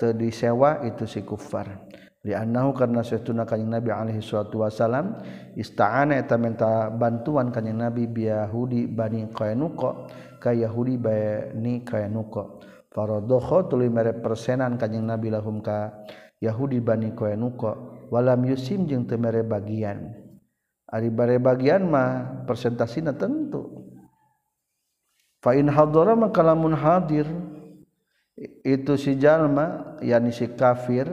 teu disewa itu si kufar. Annahu karena setuna kanjing Nabi alaihi salatu wasalam ista'ana eta minta bantuan kanjing Nabi bi Yahudi Bani Qainuqa ka Yahudi Bani Qainuqa. Faradakha tuluy mere persenan kanjing Nabi lahum ka Yahudi Bani Qainuqa walam yusim jeung teu mere bagian. Ari bare bagian mah persentasina tentu. Fa in hadara maka lamun hadir. Itu si jalma yakni si kafir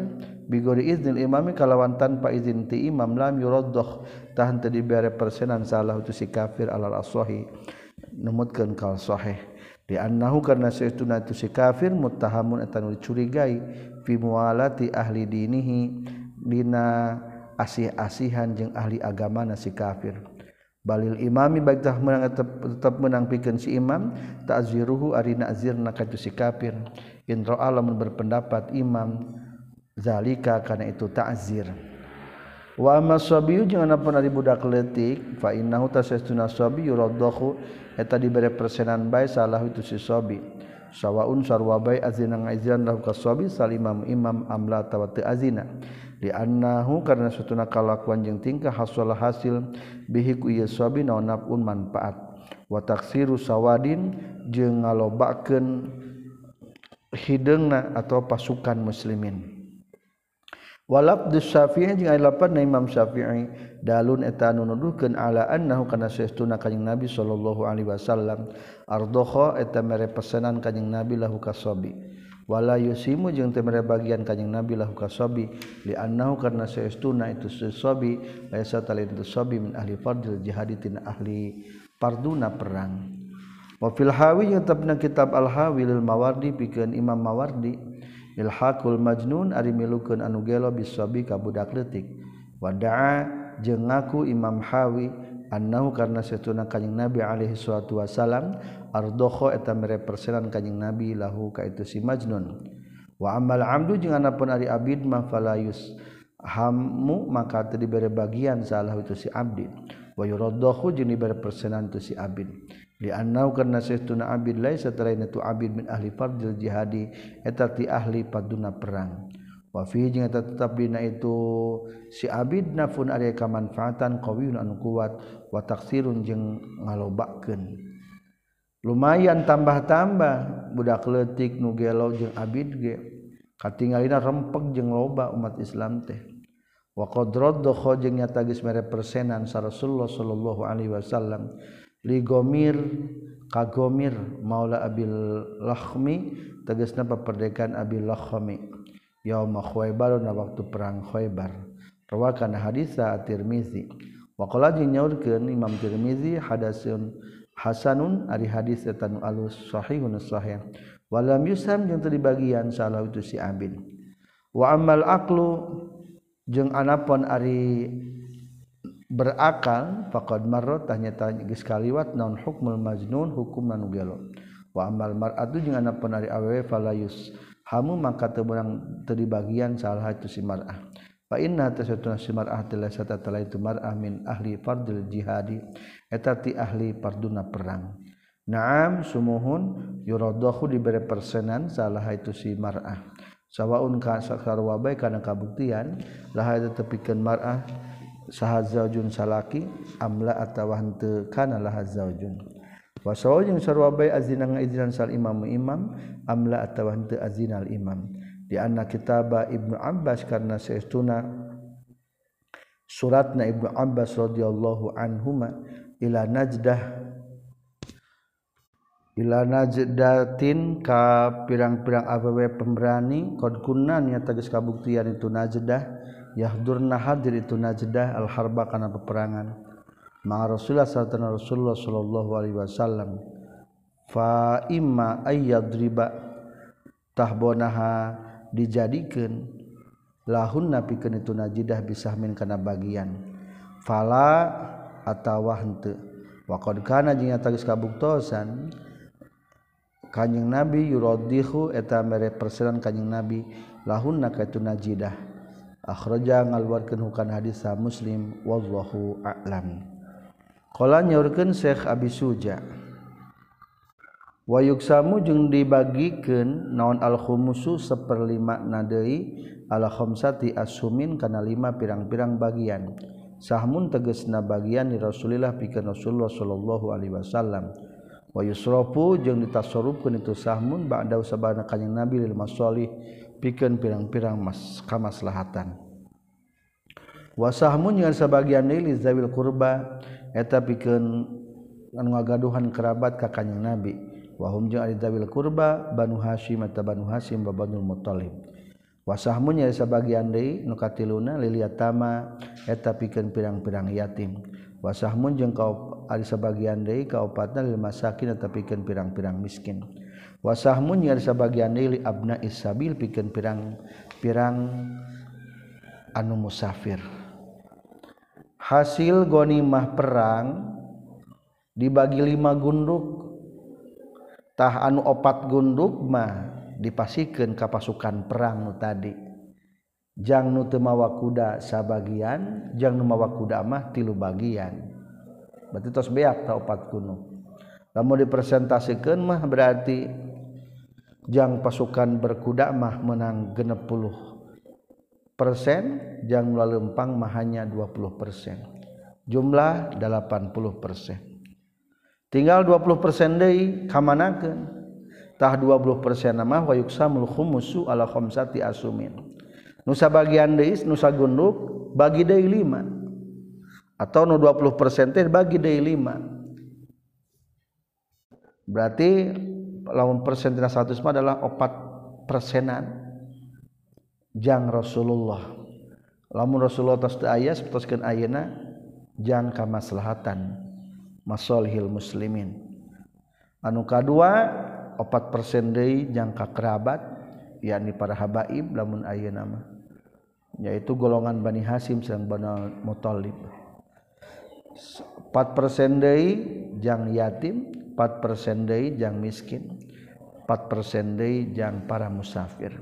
bigori iznil imami kalawan tanpa izin ti imam lam yuraddah tahan tadi bere persenan salah itu si kafir alal aswahi. Numutkeun kal sahih. Di annahu karna saestuna itu si kafir muttahamun eta nu dicurigai fi mualati ahli dinihi dina asih-asihan jeung ahli agamana si kafir. Balil imami baik tah menang tetap, tetap menang pikeun si imam ta'ziruhu arina azirna ka si kafir. In ra'a berpendapat imam zalika karena itu ta'zir. Wa amma sabiyu jeung anapun ari budak leutik fa innahu tasastuna sabiyu raddahu. Eh, Eta dibere persenan bae salah itu si sabi. Sawaun sarwa bae azina ngazin lahu kasabi salimam imam amla tawatu azina. Di annahu karena satuna kalakuan jeung tingkah hasil hasil bihi ku ieu sabi naon manfaat. Wa taksiru sawadin jeung ngalobakeun hidungna atau pasukan muslimin. walap Syafi' jeung lapan na Imam Syafi'i. Dalun eta nu nuduhkeun ala annahu kana saestuna kanjing Nabi sallallahu alaihi wasallam. Ardhoha eta mere pesanan kanjing Nabi lahu kasabi wala yusimu jeung teu mere bagian kanjing Nabi lahu kasabi li annahu kana saestuna itu sabi laisa talintu sabi min ahli fardil jihaditin ahli parduna perang. Wa fil hawi kitab al hawi lil mawardi pikeun Imam Mawardi. ilhaqul majnun ari milukeun anu gelo bisabi ka budak leutik. Wadaa jeung ngaku Imam Hawi annahu karna satuna kanjing Nabi alaihi salatu wasalam ardokho eta mere persenan kanjing Nabi lahu ka itu si majnun. Wa amal amdu jeung anapun ari abid ma falayus hammu maka teu dibere bagian salah itu si abdi. Wa yuraddahu jeung dibere persenan tu si abid. dianau karena seuna Abid lain setelah itu Abid min ahli fardil jihadi. Etati ahli paduna perang. Wafi jeung eta tetap dina itu si Abid nafun ari kamanfaatan qawiyun anu kuat wa taksirun jeung ngalobakeun. Lumayan tambah-tambah budak leutik nu gelo jeung Abid ge. Katingalina rempeg jeung loba umat Islam teh. Wa qad radda nyata geus mere persenan sa Rasulullah sallallahu alaihi wasallam. ligomir kagomir maula abil lahmi tegasna peperdekaan abil lahmi yauma khaybar na waktu perang khaybar rawakan hadisa at-tirmizi wa qala jeung nyaurkeun imam tirmizi hadasun hasanun ari hadis eta nu alus sahihun sahih. Walam yusam jeung teu dibagian salah itu si abin. Wa amal aqlu jeung anapon ari berakal faqad marrat tanya-tanya geus kaliwat naon hukmul majnun hukum anu gelo. Wa amal mar'atu jeung ana penari awewe falayus hamu maka teu meunang teu dibagian salah itu si mar'ah. Fa inna tasatuna si mar'ah tilasat tala itu mar'ah min ahli fardil jihadi eta ti ahli parduna perang. Na'am sumuhun yuradahu diberi persenan salah itu si mar'ah. Sawaun ka sarwa bae kana kabuktian laha tepikeun mar'ah sahazajun salaki amla atawa henteu kana laha zaujun wasawa jeung sarua bae azina ngaizinan sal imam imam amla atawa henteu azinal imam. Di anna kitaba ibnu abbas karna saestuna suratna ibnu abbas radhiyallahu anhuma ila najdah ila najdatin ka pirang-pirang awewe pemberani kod kunna nya tegas kabuktian itu najdah yahdurna hadir itu najdah al harba kana peperangan. Ma rasulullah sallallahu rasulullah sallallahu alaihi wasallam. Fa imma ayyadriba. Tahbonaha dijadikeun lahun napikeun itu najdah bisah min kana bagian. Fala atawa henteu wa qad kana jeung nyata geus kabuktosan kanjing nabi yuraddihu eta mere persenan kanjing nabi. Lahunna ka itu najdah akhraja ngaluarkeun hukan hadis Muslim wallahu a'lam. Qala nyaurkeun Syekh Abi Suja wa yuksamu jeung dibagikeun naon al khumusu saperlima na deui? Al khamsati asumin kana lima pirang-pirang bagian. Sahmun tegesna bagian di Rasulillah pikeun Rasulullah sallallahu alaihi wasallam. Wa yusrafu jeung ditasarrufkeun itu sahmun ba'da sabana kanjing Nabi lil masalih pikeun pirang-pirang mas kamaslahatan. Wasahmun dengan sebagian nili zawil kurba eta pikeun anu ngagaduhan kerabat ka kanjing Nabi. Wahum jeung ari zawil kurba Banu Hasyim eta Banu Hasyim wa Banu Muthalib wasahmun nya sebagian deui nu katiluna lil yatama eta pikeun pirang-pirang yatim. Wasahmun jeung kaop ari sebagian deui kaopatna lil masakin eta pikeun pirang-pirang miskin. wasahmun nyarsa sebagian li abna isabil pikeun pirang pirang anu musafir. Hasil gonimah perang dibagi lima gunduk. Tah anu opat gunduk mah dipasikeun ka pasukan perang nu tadi. Jang nu teu mawa kuda sabagian jang nu mawa kuda mah tilu bagian. Berarti tos beak ta opat gunduk. Lamun dipresentasikan mah berarti jang pasukan berkuda mah menang genep puluh persen jang lalempang mah hanya 20 persen. Jumlah 80 persen. Tinggal 20 persen deh kamanakan tah 20 persen nama wayuksa mulhumusu ala khomsati asumin. Nusa bagian deis nusa gunduk bagi deui lima. Atau nu 20 persen teh bagi deui lima. Berarti lawan persen tina 100 mah adalah opat persenan. Jang Rasulullah. Lamun Rasulullah tas ayat sepetoskan ayana jang kamaslahatan. Masolihil muslimin. Anu kedua opat persen dari jangka kerabat yakni para habaib lamun ayana mah. Yaitu golongan Bani Hasim sedang Bani Muthalib. 4 persen dari jang yatim 4% deui jang miskin 4% deui jang para musafir.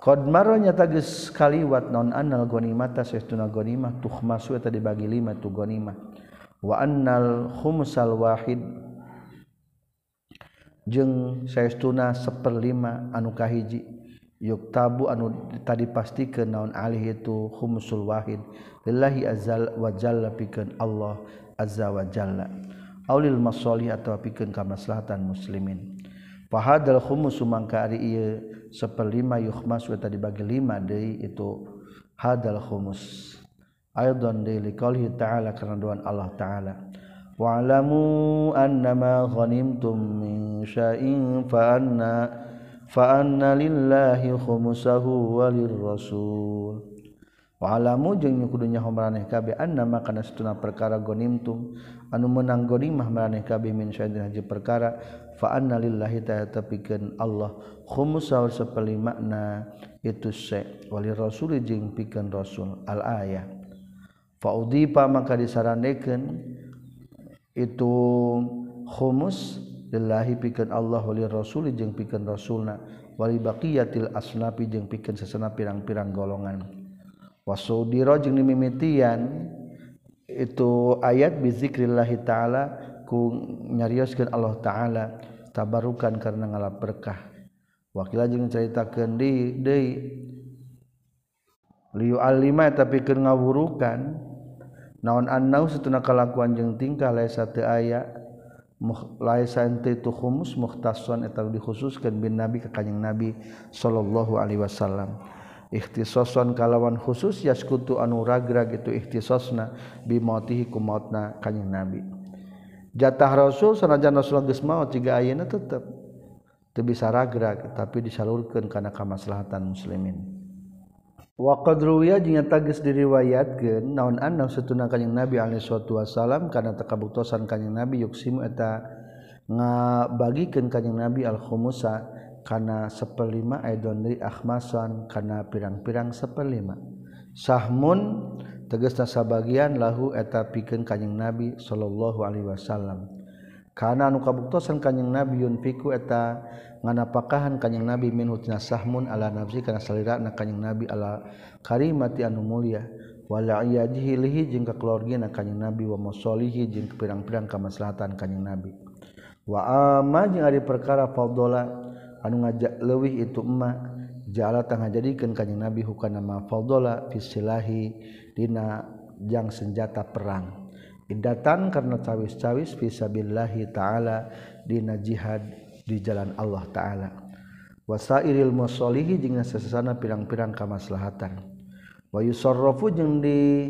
Qad maro nyata geus kaliwat non anal gonimata saestuna gonimah tuhmasu eta dibagi 5 tu gonimah wa annal khumsal wahid jeung saestuna seperlima anu kahiji. Yuk tabu anu tadi pasti ke naon alih itu khumsul wahid. Lillahi azza wa jalla pikeun Allah azza wa jalla. Aulil masolih atau pikeun kamaslahatan muslimin. Fahadal khumus mangka ari ieu seperlima yukhmas wa tadi bagi lima deui itu hadal khumus. Aidan deui liqaulihi ta'ala karena doan Allah ta'ala. Wa'lamu annama ghanimtum min syai'in fa anna fa anna lillahi khumsahu walir rasul wa'lamu jeung kudunya maraneh kabeh annama kana satuna perkara ghanimtum anu menang ghanimah maraneh kabeh min syai'in haji perkara fa anna lillahi ta'ala pikeun Allah. Khumsahu sapeli makna itu se walir rasul jeung pikeun rasul al ayah. Fa udipa maka disarandekeun itu humuslillahi pikan Allah Wal rasul jeung pikan rasulnawali bakiyatil asnapi jeung pikan sesena pirang-pirang golongan wasudiro jeung dimimitian. Itu ayat bizikrillahi ta'ala ku nyarioskan Allah ta'ala tabarukan karena ngalap berkah. Wakil jeung caritakeun di deui liu alima tapi keur ngawurukan naon annau satuna kalakuan jeung tingkah laisa teu aya laisaitu khumus mukhtasan eta dikhususkeun bin nabi ka kanjing nabi sallallahu alaihi wasallam. ikhtisoson kalawan khusus yaskutu anu ragra gitu ikhtisosna bimotihi ku mautna kanjing nabi. Jatah rasul sanajan rasul geus maot jiga ayeuna tetep. Teu bisa ragra tapi disalurkeun kana kamaslahatan muslimin. Wa qad ruwiya jeung eta geus diriwayatkeun naon anna satuna kanjing nabi alaihi salatu wasalam kana takabuktosan kanjing nabi yuksimu eta ngabagikeun kanjing nabi al khumusa kana seperlima aidonri eh, akhmasan kana pirang-pirang seperlima sahmun tegesna sabagian lahu eta pikeun kanjing nabi sallallahu alaihi wasallam. Kana anu kabuktosan kanjing nabi yun piku eta nganapakahan kanjing nabi min hutna sahmun ala nafsi kana salirana kanjing nabi ala karimati anu mulia. Wala iyadihi lihi jeung kakeluargina kanjing nabi wa masolihi jeung pirang-pirang kamaslahatan kanjing nabi. Wa amma jeung ari perkara fadhala anu ngajak lewih itu emma jala tengah jadikan kanyang nabi hukana nama faldola fisilahi dina jang senjata perang. Idatan karena cawis-cawis fisabillahi ta'ala dina jihad di jalan Allah ta'ala. Wasairil musolihi jeung sesesana pirang-pirang kamaslahatan. Wa yusarrafu jeung di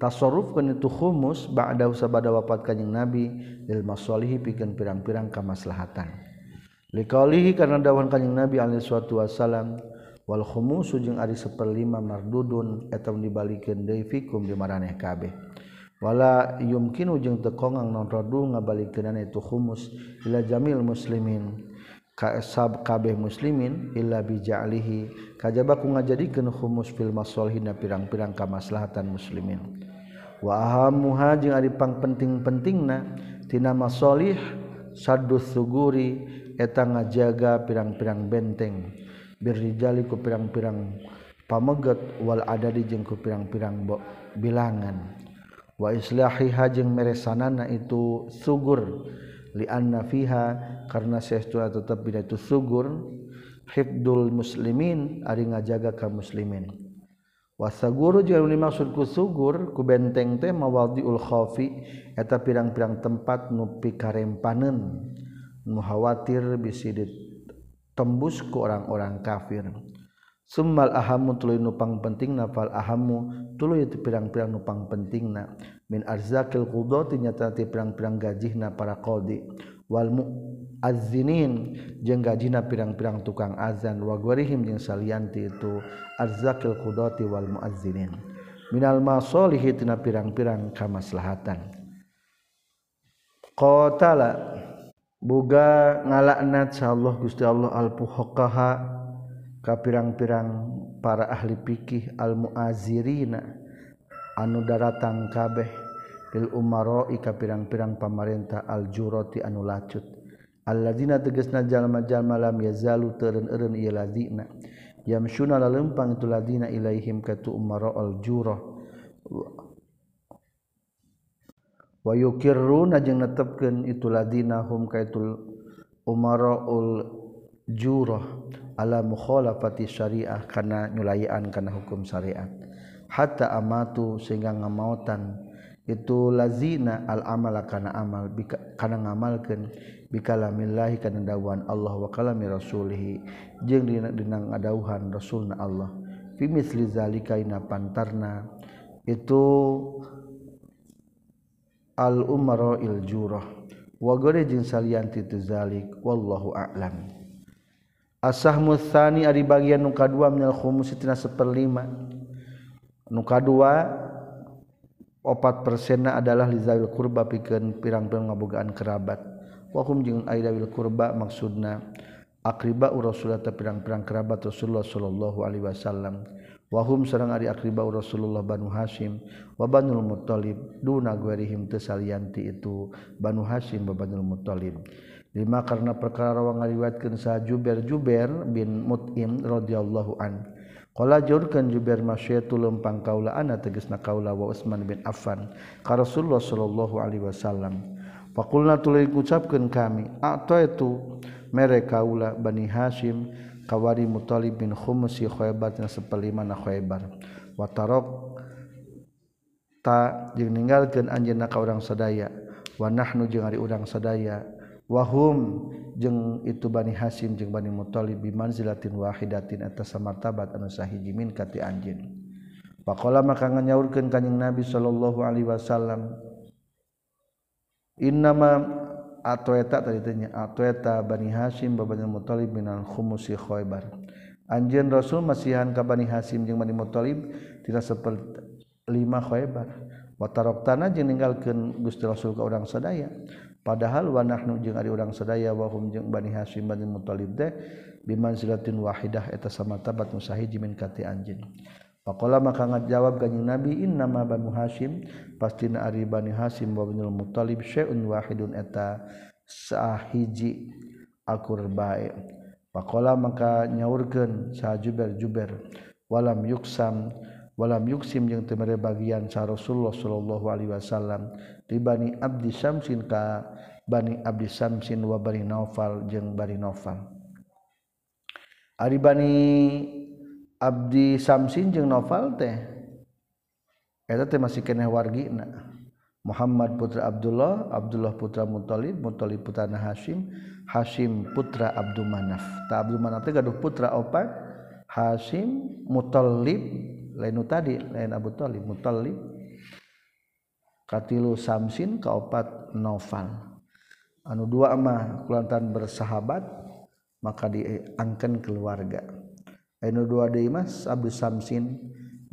tasarrufkeun itu khumus ba'da usabada wafat kanjing nabi lil masolihi pikeun pirang-pirang kamaslahatan. Liqaulihi karena dawan kanjing Nabi alaihi suatu wasalam wal khumusu jeung ari saperlima mardudun eta dibalikeun deui fikum di maraneh kabeh. Wala yumkinu jeung teu kongang non radu ngabalikeunana itu khumus ila jamil muslimin ka sab kabeh muslimin illa bi ja'lihi kajaba ku ngajadikeun khumus fil masalihina pirang-pirang kamaslahatan muslimin. Wa ahamuha jeung ari pangpenting-pentingna tina masalih saddu suguri eta ngajaga pirang-pirang benteng. Birrijaliku pirang-pirang pameget wal ada di jengku pirang-pirang bilangan. Wa islahi hajeng meresanana itu sugur. Li anna fiha karena sesuatu tetap bila itu sugur. Hifdul muslimin ari ngajaga ka muslimin. Wasaguru jeung dimaksud ku sugur ku benteng teh mawadiul khafi eta pirang-pirang tempat nu pikarempaneun nu khawatir bisi ditembus ku orang-orang kafir. Summal ahamu tuluy nupang penting nafal ahamu tuluy itu pirang-pirang nupang penting na. Min arzakil qudati nyata pirang-pirang gajihna para qadi. Wal muazzinin jeung gajina pirang-pirang tukang azan. Wa gwarihim jeung salianti itu arzakil qudati wal muazzinin. Minal masalihi tina pirang-pirang kamaslahatan. Qatala Buga ngalaknat sa Allah Gusti Allah al-fuqaha ka pirang-pirang para ahli fikih al-muazirina anu daratang kabeh fil umaro ika pirang-pirang pamarentah al-jurati anu lacut. Alladzina tegasna jalma-jalma lam yazalu teureun eureun ieu ladina. Yamsuna lalempang itu ladina ilaihim katu umaro al-jurah wayukirruna jeung netepkeun itu ladina hum kaitul umaraul jurah ala mukhalafati syariah kana nyulayaan kana hukum syariat. Hatta amatu sehingga ngamautan itu lazina al amala kana amal bika, kana ngamalkeun bikalamillahi kana dawuhan Allah wa kalami rasulih jeung dina dina ngadawuhan rasulna Allah. Fi misli zalika ina pantarna itu al-umaro il-jurah wa gore jeung salian titu zalik wallahu a'lam. Asahmu tsani ari bagian nu kadua minal khumus tina seperlima. Nu kadua opat persena adalah lizawil kurba pikeun pirang-pirang ngabogaan kerabat. Wa hum jeung aidawil kurba maksudna akriba Rasulullah pirang-pirang kerabat Rasulullah sallallahu Alaihi Wasallam. Wahum sareng ari akriba Rasulullah Banu Hasyim wa Banul Muthalib duna ghairihim tesalianti itu Banu Hasyim wa Banul Muthalib lima karena perkara wa ngaliwatkeun sa Jubair Jubair bin Mut'im radhiyallahu an. Qala jurkan Jubair masyaitu lempang kaula ana tegasna kaula wa Utsman bin Affan ka Rasulullah sallallahu alaihi wasallam. Fakulna tulai ngucapkeun kami, Atau itu mere kaula Bani Hasyim kawari Muthalib bin Khumsi khoebat na sepelima na khoebar watarok ta jeung ninggalkeun anjeunna ka urang sadaya. Wa nahnu jeung ari urang sadaya. Wahum jeung itu Bani Hasyim jeung Bani Muthalib bi manzilatin wahidatin atas samartabat anu sahiji min ka ti anjeun. Pakola maka nganyaurkeun kanjing Nabi sallallahu alaihi wasallam Innama atweta tadi tanya atweta Bani Hasyim babani Muthalib minal khumusi Khaybar. Anjeun Rasul masihan ka Bani Hasyim jeung Bani Muthalib tidak seperti lima Khaybar. Wa taraktana jeung ninggalkeun Gusti Rasul ka urang sadaya. Padahal wa nahnu jeung ari urang sadaya wa hum jeung Bani Hasyim Bani Muthalib teh bimanzilatin wahidah eta samata bat musahiji min kati anjeun. Pakola maka ngajawab kanjeng Nabi inna ma banu Hasyim pastina ari bani Hasyim wa binul Muthalib syai'un wahidun eta sahiji akurbae. Pakola maka nyaurkeun sa Jubair walam yuksam walam yuksim jeung teu bagian sa Rasulullah sallallahu alaihi wasallam di bani Abdi Syamsin ka bani Abdi Samsin wa bani Naufal jeung bani Naufal. Ari bani Abdi Samsin jeung novel teh eta teh masih keneh wargina. Muhammad putra Abdullah Abdullah putra Muthalib Muthalib putra Hashim Hashim putra Abdul Manaf. Ta Abdul Manaf teh gaduh putra opat Hashim Muthalib lain tadi lain Abu Thalib Muthalib katilu Samsin kaopat Naufal anu dua mah kulantan bersahabat maka diangkan keluarga. Anu dua mas Abu Samsin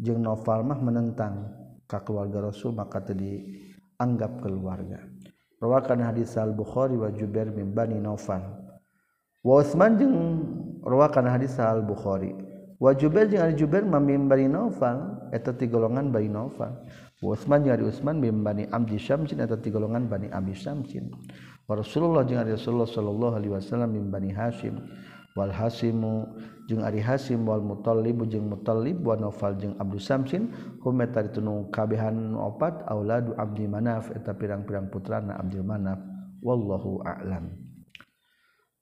jeung Noval mah menentang ka keluarga Rasul maka teu dianggap keluarga. Rawakan hadis al Bukhari wa Jubair bin Bani Naufal. Wa Utsman jeung rawakan hadis al Bukhari wa Jubair jeung Ali Jubair mim Bani Naufal eta ti golongan Bani Naufal. Wa Utsman jeung Ali Utsman mim Bani Abdi Syamsin eta ti golongan Bani Abdi Syamsin. Rasulullah jeung Rasulullah sallallahu alaihi wasallam min Bani Hashim wal hasimu jeung Ari Hasim wal mutallib jeung mutallib wa Nofal jeung Abdul Samsin hum eta ditunu kabehan opat auladu Abdi Manaf eta pirang-pirang putrana Abdi Manaf. Wallahu a'lam.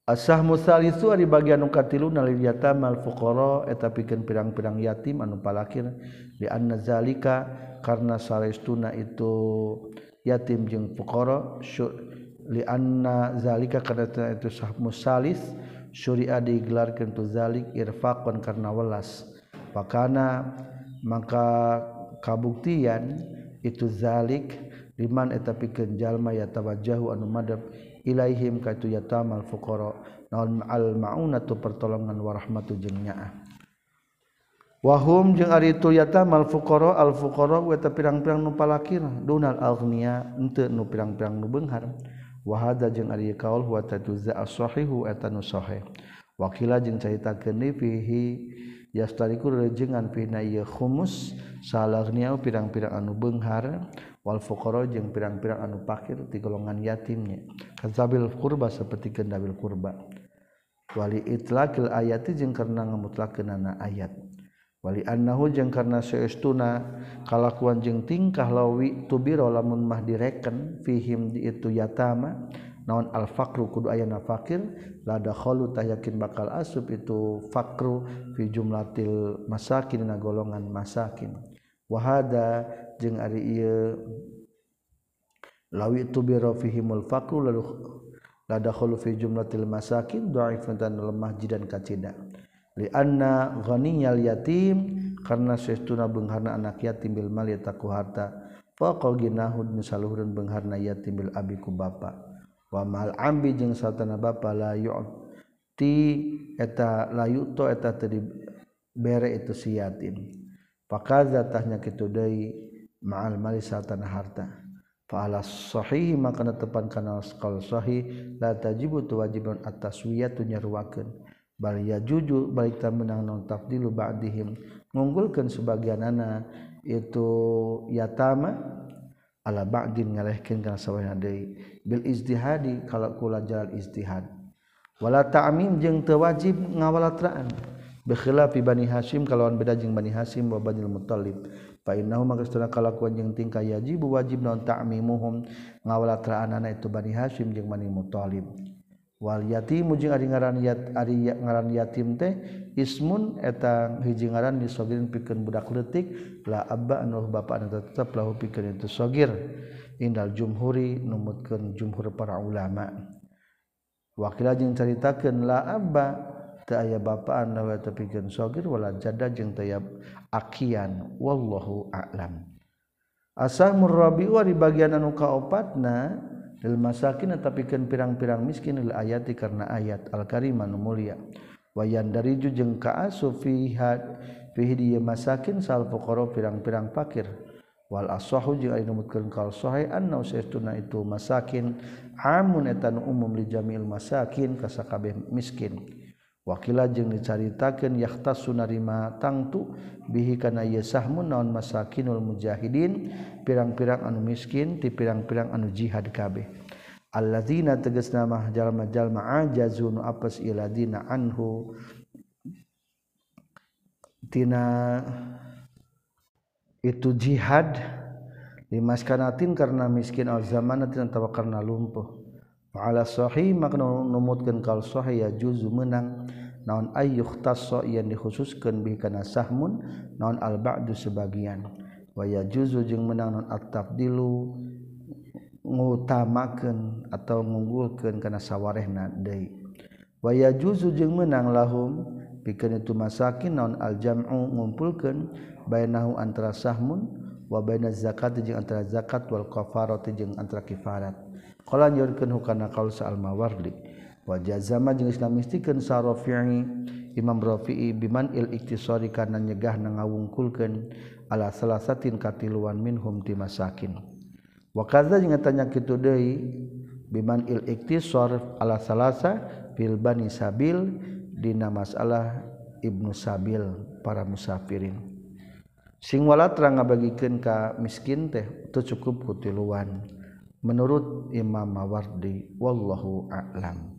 Asah musalisu ari bagian nu katilu nalil yatamal fuqara eta pikeun pirang-pirang yatim anu palakir. Di anna zalika karna salestuna itu yatim jeung fuqara li anna zalika karena itu sah musalis syria digelarkan tuzalik irfaqun karena welas. Pakana maka kabuktian itu zalik liman eta pikeun jalma ya tawajjahu anu madab ilaihim ka tu yatamal fuqara. Naon al maunatu pertolongan warahmatu jeung nyaah. Wahum jeung ari tu yatamal fuqara al fuqara eta pirang-pirang nu palakir. Dunal aghnia henteu nu pirang-pirang nu beunghar wahada jeung ari kaul huwa tatuzza as-sahihu eta nu sahih. Wakila jeung carita keni fihi yastariku rejengan pina ieu khumus salagnia pirang-pirang anu benghar wal fuqara jeung pirang-pirang anu fakir ti golongan yatimnya. Kazabil kurba seperti kendabil kurba wali itlaqil ayati jeung karena ngamutlakeunana ayat. Wali annahu jeung karena saestuna kalakuan jeung tingkah lawi tubiro lamun mah direken fihim di itu yatama naon al faqru kudu ayana fakir lada khalu yakin bakal asub itu fakru fi jumlatil masakin na golongan masakin. Wahada jeung ari ieu lawi tubiro fihimul faqru lalu lada khalu fi jumlatil masakin dhaifan lemah jidan kacida li anna ghaniyal yatim karena sestuna beungharna anak yatim bil mal yataku harta. Faqal ginahu misaluhurun beungharna yatim bil abi ku bapa. Wa mal ambi jeung satana bapa la yu'ti eta la yu'to eta tadi bere itu si yatim. Fakaza tahnya kitu deui ma'al mali satana harta. Shahhi maka tepan kanal kalau Shahi tajibu wajib ataswiyatu nyaruwaken bal balia juju balikta menang non tafdilu ba'dihim. Ngunggulkeun sebagianana itu yatama ala ba'din ngalehkeun kana sawahna deui. Bil ijtihadi kalau kula jalan ijtihad. Wala ta'mim jeung teu wajib ngawalatraan. Bi khilafi bani hasyim kalawan beda jeung bani hasyim wa bani muthalib fa innahu maksudna kalakuan jeung tingkah yajib wajib non ta'mimuhum. Ngawalatraanana itu bani hasyim jeung bani muthalib wal yatimu jeung ari ngaran yat ari ngaran yatim teh ismun eta hiji ngaran di pikeun budak leutik la abba anu bapana tetep lahu pikeun itu sogir. Indal jumhuri numutkeun jumhur para ulama. Wakil jeung caritakeun la abba teu aya bapa anu pikeun sogir wala jada jeung teu akian wallahu a'lam. Asah murabi wa di bagian anu kaopatna masakin tapikan pirang-pirang miskin ayati karena ayat Al-karimah nu mulia. Wayan dari jujeng ka fiha fihi masakin sal fuqara pirang-pirang fakir wal asahu jeung ari numutkeun kal sahih anna usaituna itu masakin. Amunatan umum li jamil masakin ka sakabeh miskin. wakila jeung dicaritakeun yahtas sunarima tangtu bihi kana yasahmun naon masakinul mujahidin pirang-pirang anu miskin ti pirang-pirang anu jihad kabeh. Alladzina tegasna mah jalma-jalma ajazun apes iladina anhu. Tina itu jihad dimaskanatin karena miskin al zaman karena lumpuh. Ala sahih maka numutkeun kal sahih ya juzu menang naon ayyuh tasso yang dikhususkan bi kana sahmun naon al ba'du sebagian. Wa ya juzu jeung menang naon at tafdilu ngutamakeun atau ngunggulkeun kana sawarehna deui. Wa ya juzu jeung menang lahum pikeun itu masakin naon al jam'u ngumpulkeun bainahu antara sahmun wa bainaz zakat jeung antara zakat wal kafarati jeung antara kifarat Kala nyorkeun hukana qaul sa'al mawardi wa jazama jeung islamistikeun sa Rafi'i Imam Rafi'i biman il iktisari kana nyegah na ngawungkulkeun ala salasatin katiluan minhum ti masakin. Wa kadza jeung tanya kitu deui biman il iktisar ala salasa fil bani sabil dina masalah Ibnu Sabil para musafirin. Sing wala terang ngabagikeun ka miskin teh teu cukup kutiluan menurut Imam Mawardi wallahu a'lam